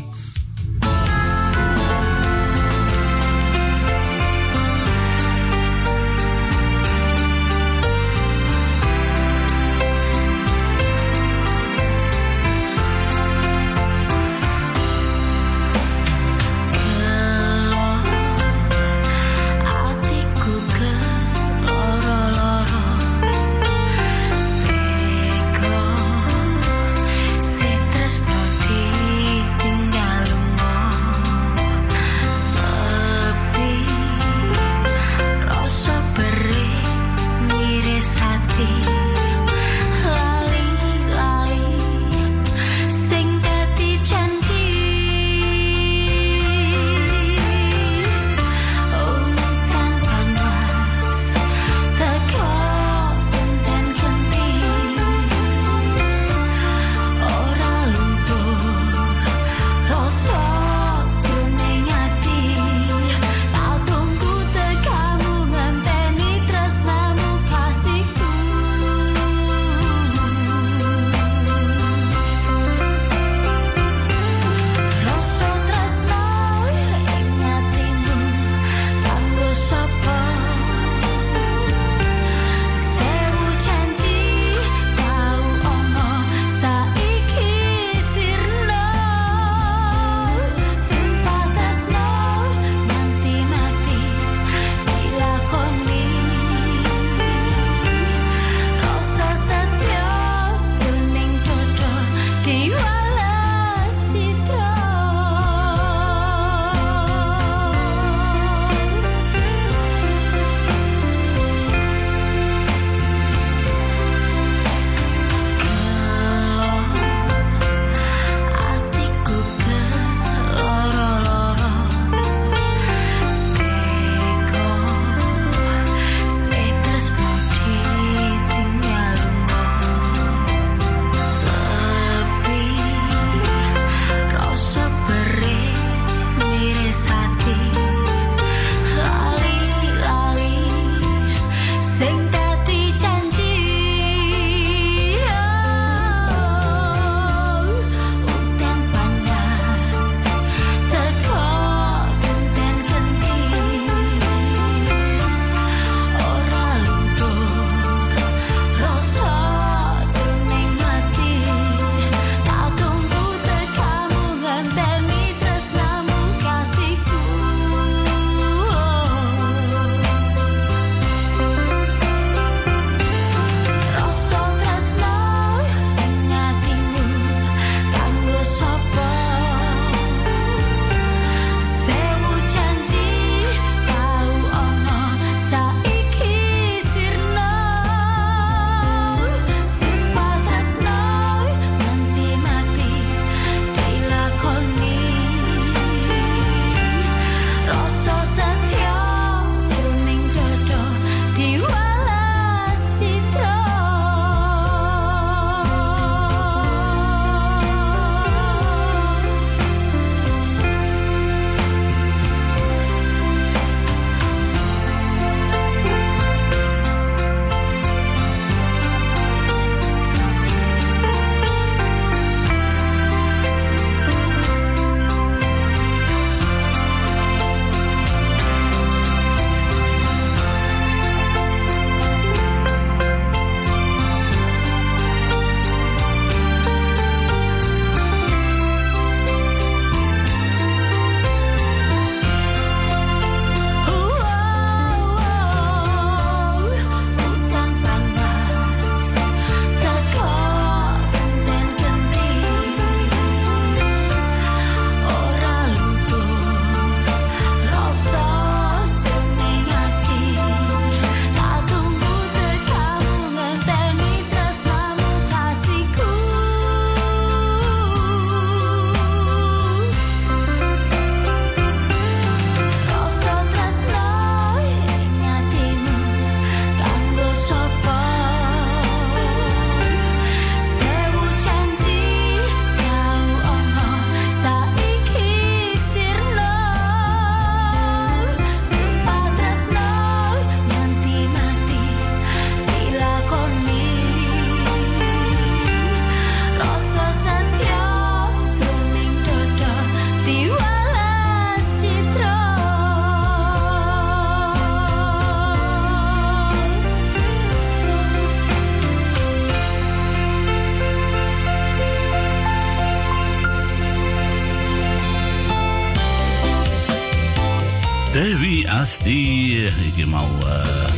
Asti iki mau uh,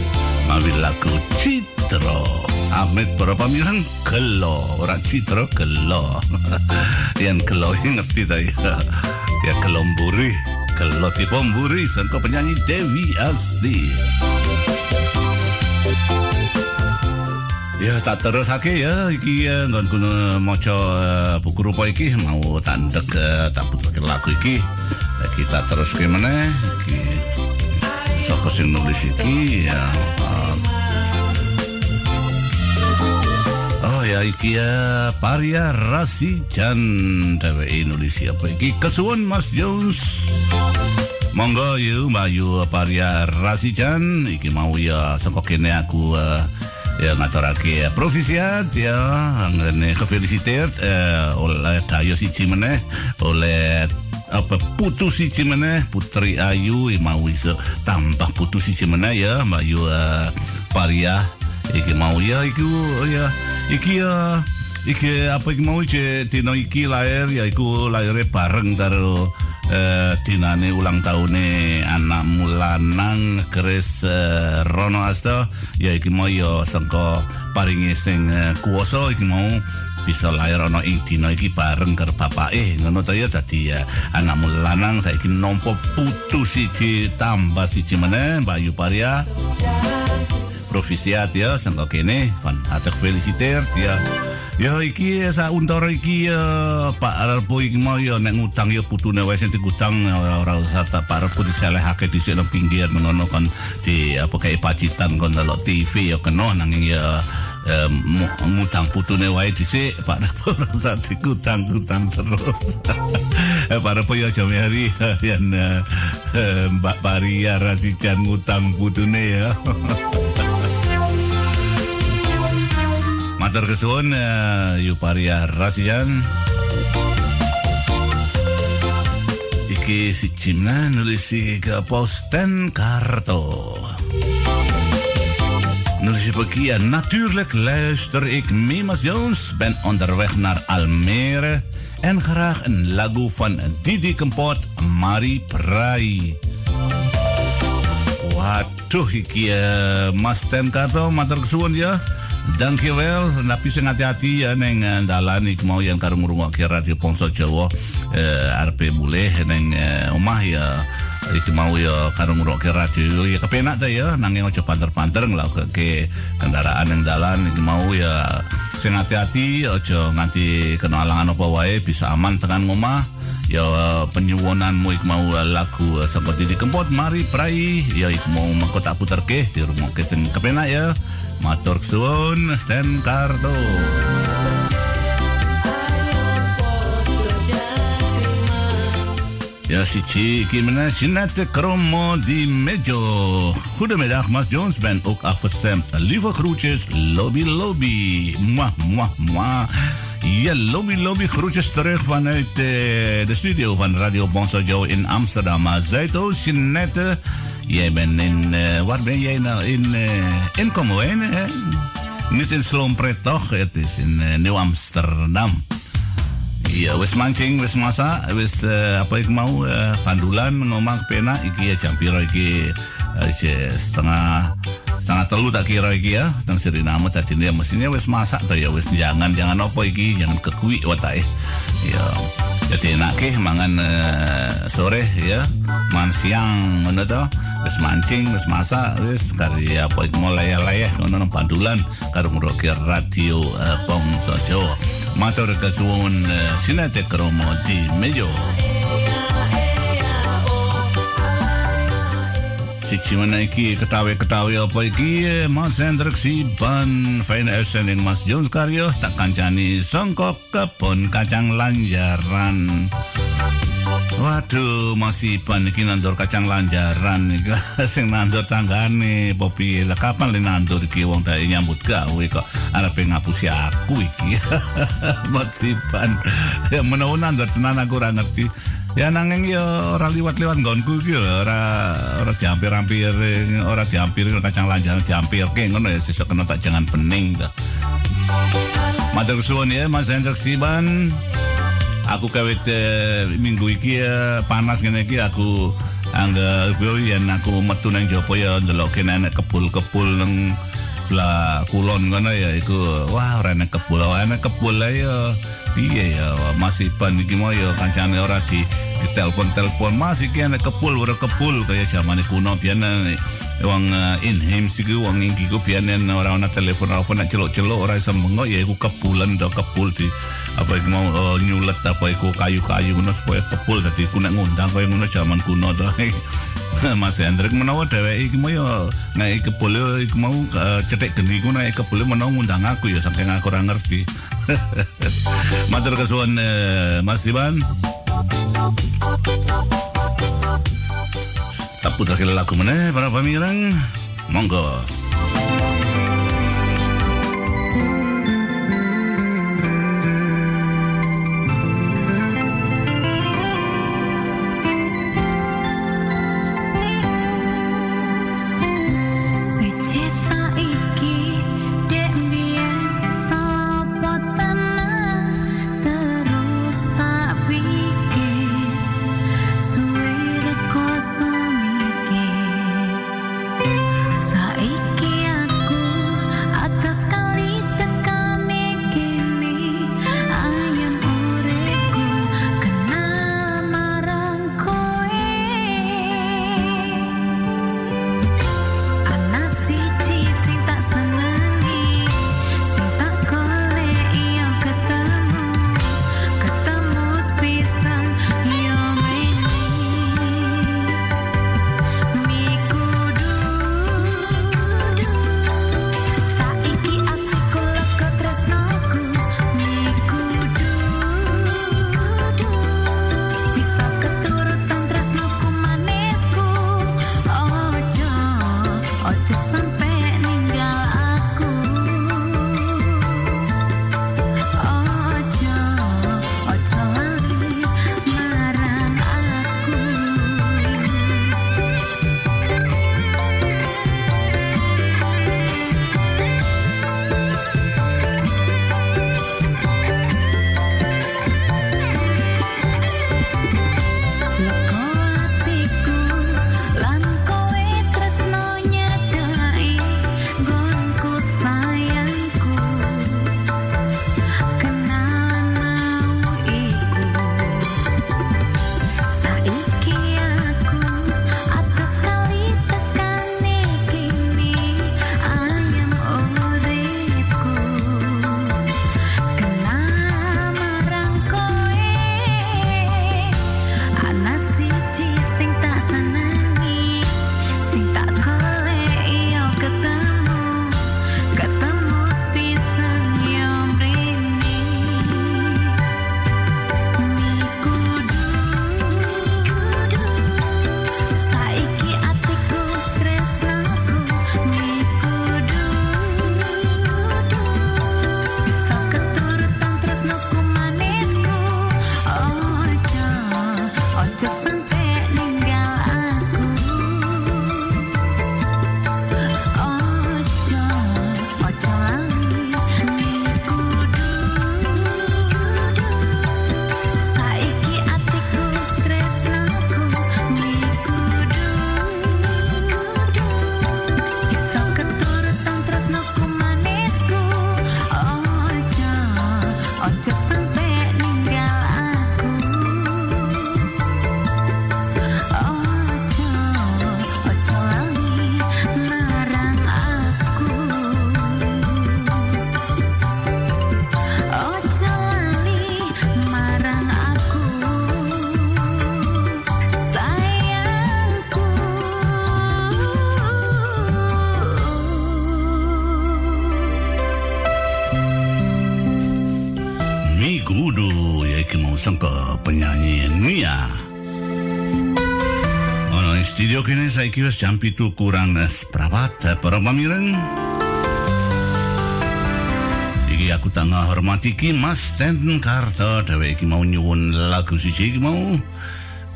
mawi lagu Citro Amit para pamirang gelo. Ora Citro gelo. Yang gelo ngerti ta ya? Ya gelo mburi gelo tipe mburi sangka penyanyi Dewi Asti. Ya tak terus hake ya. Iki ya ngon kuno maca uh, buku rupa iki mau tandek uh, tak puterke lagu iki. Kita terus ke meneh iki sapa sing nulis iki ya uh, Oh ya iki ya Paria Rasijan dheweke nulis apa iki kesuwun Mas Jones Monggo yu Bayu Paria Rasijan iki mau ya sangko kene aku uh, ya ngaturake uh, provisiat ya. Ngene kefeliciteerd uh, oleh Dayo siji meneh oleh apa putu siji meneh Putri Ayu ya, mau iso tambah putu siji meneh ya. Mbak Yu uh, Paria iki mau ya. Iku ya. Iki ya. Iki apa iki mau iki dino iki lahir ya iku lahirnya bareng karo eh, dinane ulang tahune anak mulanang Chris eh, Rono Asto. Ya iki mau ya sangka paringi sing eh, kuwasa iki mau bisa lahir ana ing dina iki bareng karo bapake. Ngono ta ya dadi ya anak mulanang. Saiki nampa putu siji tambah siji meneh Mbak Yu Paria Provisiat ya sangka kene van harte gefeliciteerd ya Ya iki sa untor iki ya Pak Arpo iki mau ya nek ngutang ya putune wae sing digutang ora usah tak Pak Arpo diselehake dhisik nang pinggir ngono kan di apa kayak pacitan kon delok TV ya kena nanging ya ngutang putune wae dhisik Pak Arpo ora usah digutang-gutang terus. Eh, Pak Arpo ya jam hari yang eh, Mbak Paria rasijan ngutang putune ya. Matur kesuwun uh, Yuparia Rasian. Iki si Cimna nulis si Posten Karto. Nulis je bekie, natuurlijk luister ik mee, Mas Jones. Ben onderweg naar Almere. En graag een lagu van Didi Kempot, Marie Prai. Waduh, iki uh, Mas Ten Karto. Dankjewel, tapi sing hati-hati ya neng eh, dalan iki mau yang karo ngrungokke radio Ponsel Jawa eh, arep mulih neng eh, omah ya. Iki mau ya karo ngrungokke radio ya kepenak ta ya nanging aja panter-panter nglakuke kendaraan yang dalan. Iki mau ya sing hati-hati aja nganti kena alangan apa wae bisa aman tekan ngomah. Ya penyuwunanmu ik mau lagu eh, seperti di kempot mari prai. Ya ik mau mengko tak puterke di rumah sing kepenak ya matur suwun Stan Karto Ja, Sichi, ben Jeanette Kromo di Mejo. Goedemiddag, Mas Jones. Ben ook afgestemd. Lieve groetjes, lobby, lobby. Mwah, mwah, mwah. Ja, lobby, lobby. Groetjes terug vanuit eh, de studio van Radio Bonso Joe in Amsterdam. Zuidoost, Jeanette. Jij bent in... eh, waar ben jij nou? In, eh in Kommerwijnen, hè? Niet in Sloompret, toch? Het is in eh, Nieuw-Amsterdam. Iya, wis mancing, wis masak, wis eh, apa ik mau eh, pandulan ngomong pena iki ya jam piro iki je- setengah setengah telu tak kira iki ya teng Suriname tadi dia mestinya wis masak to ya wis jangan jangan apa iki jangan kekui watake ya jadi enak ke mangan eh, sore ya mangan siang ngono to. Wis mancing wis masak wis kari apa ik mau layah-layah ngono nang pandulan karo ngroke radio eh, Bangsa Jawa matur kesuwun uh, sinate kromo di mejo Siksi mana iki ketawi-ketawi apa iki Mas Hendrik Siban Fine uitzending Mas Jones Karyo Tak kancani songkok kebun kacang lanjaran Waduh, masih Iban iki nandur kacang lanjaran iki sing nandur tanggane Popi. Lah kapan le nandur iki wong dae nyambut gawe kok arepe ngapusi aku iki. Mas Iban. Ya menawa nandur tenan aku ngerti. Ya nanging ya ora liwat-liwat nggonku iki lho, ora ora diampir-ampir ora diampir kacang lanjaran diampirke ngono ya sesuk kena tak jangan pening to. Matur suwun ya Mas Hendrik Siban. aku kawit minggu iki eh, panas ngene iki aku angga yo aku metu nang jopo ya ndelok kene nek kebul-kebul nang lah kulon kono ya iku wah ora ora nek kebul ae ya piye ya masih pan iki mau ya kancane ora di di telepon. Masih ki nek kebul ora kebul kaya zaman kuno biyen wong uh, inhim sih wong iki ku biyen ora ana telepon apa nak celuk-celuk ora iso mengo ya iku kebulan do kebul di apa iku mau uh, nyulet apa iku kayu-kayu ngono supaya kebul. Dadi ku nek ngundang kaya ngono zaman kuno to. Mas Hendrik menawa dheweke iki mau ya nek kebul iku mau cetek geni ku nek kebul menawa ngundang aku ya saking aku ora ngerti Matur kesuwun uh, Mas Iban Tak putar lagu mana para pemirang? Monggo saiki wis jam 7 kurang seprapat para pamireng. Iki aku tengah hormati ki Mas Ten Karto dhewe iki mau nyuwun lagu siji iki mau.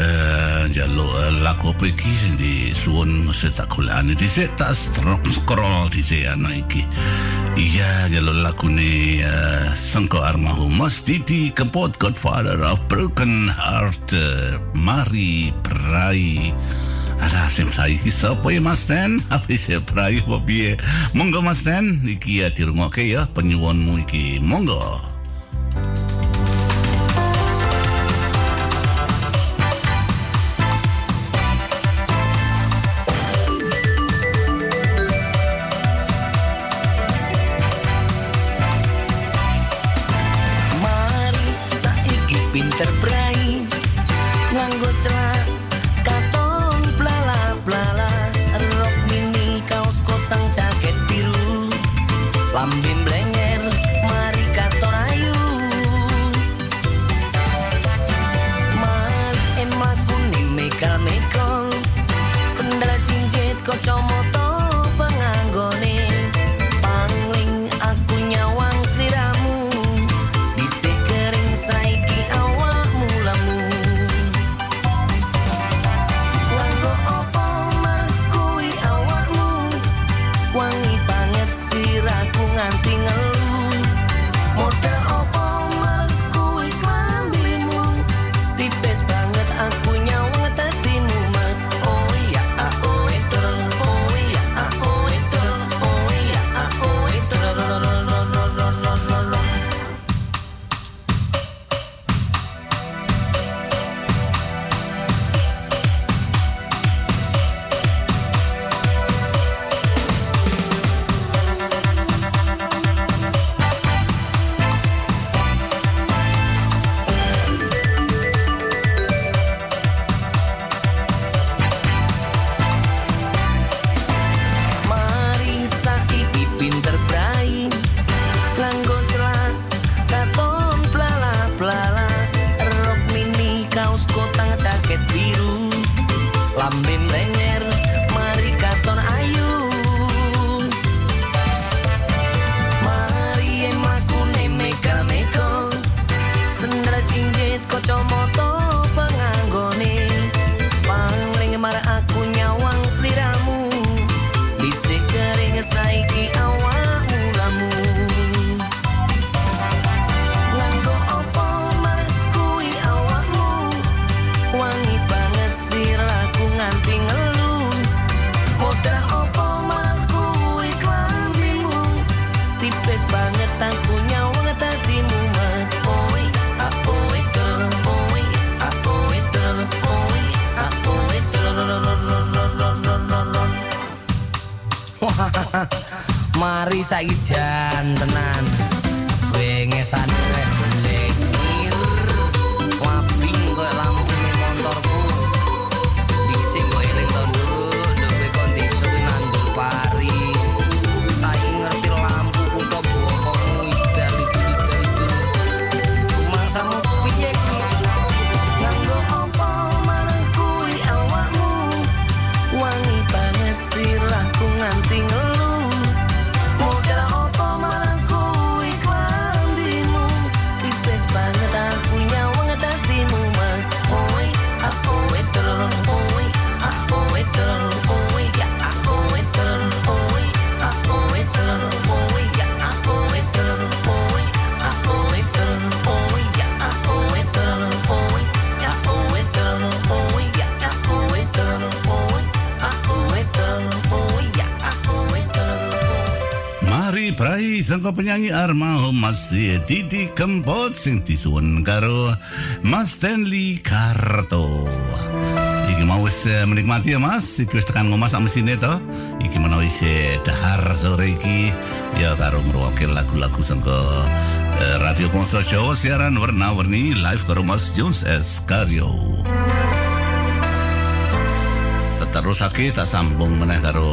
Eh jalo lagu apa iki sing disuwun setak kulane dhisik tak scroll dhisik ana iki. Ja, jalo laku ni uh, Sangko Armahu Mas Titi Kempot Godfather of Broken Heart. Mari Prai Ala sem sai ki sapa ya Mas Ten? Apa prai apa piye Monggo Mas Ten. Iki ya tirungoke ya penyuwunmu iki. Monggo in Prai sangka penyanyi Armahum Mas Titi Kempot sing disuwun karo Mas Stanley Karto. Iki mau wis eh, menikmati ya Mas, iki wis tekan ngomah sak mesine to. Iki menawa isih dahar sore iki ya karo ngrungokke lagu-lagu sangka eh, Radio Konso Jawa siaran warna-warni live karo Mas Jones S. Karyo. Terusake tak sambung meneh karo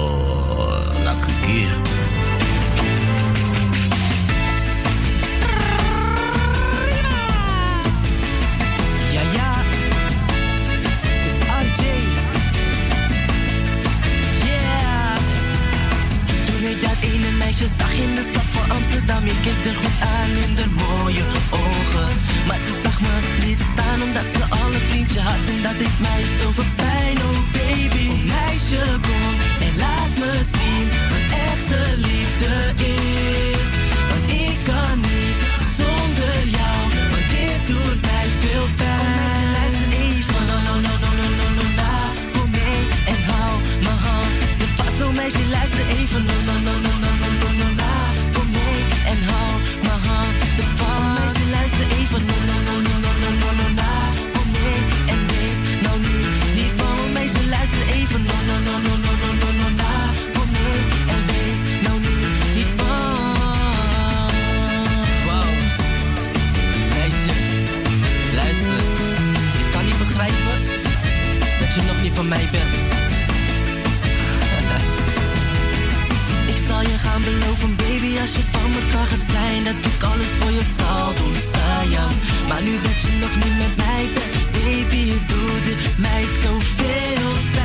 lagu iki. meisje zag in de stad van Amsterdam. ik keek er goed aan in de mooie ogen. Maar ze zag me niet staan omdat ze al een vriendje had. En dat deed mij zoveel pijn, oh baby. Oh meisje, kom en laat me zien wat echte liefde is. Want ik kan niet zonder jou, want dit doet mij veel pijn. Oh meisje, luister even, no, no, no, no, no, no, no, na. Kom mee en hou mijn hand. Je vast, oh meisje, luister even, no, no, no, no. ik zal je gaan beloven, baby, als je van me kan gaan zijn, dat ik alles voor je zal doen, sayang. Maar nu dat je nog niet met mij bent, baby, je doet mij zoveel pijn.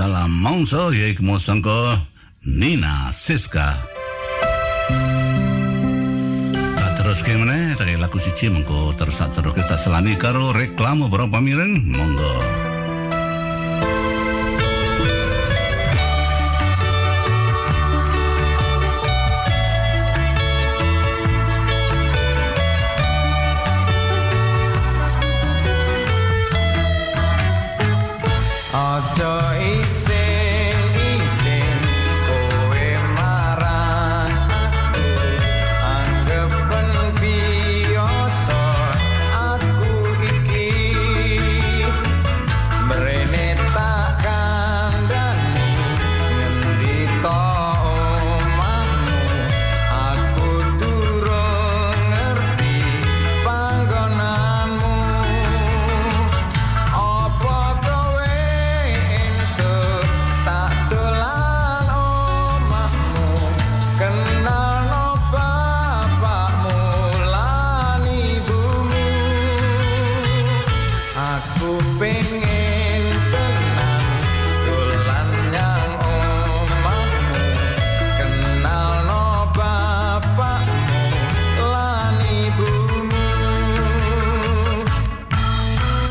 Salam mongso ya iku sangka Nina Siska. Tak terus ke meneh tak lagu siji mengko terus tak terus kita selani karo reklame para pamireng monggo.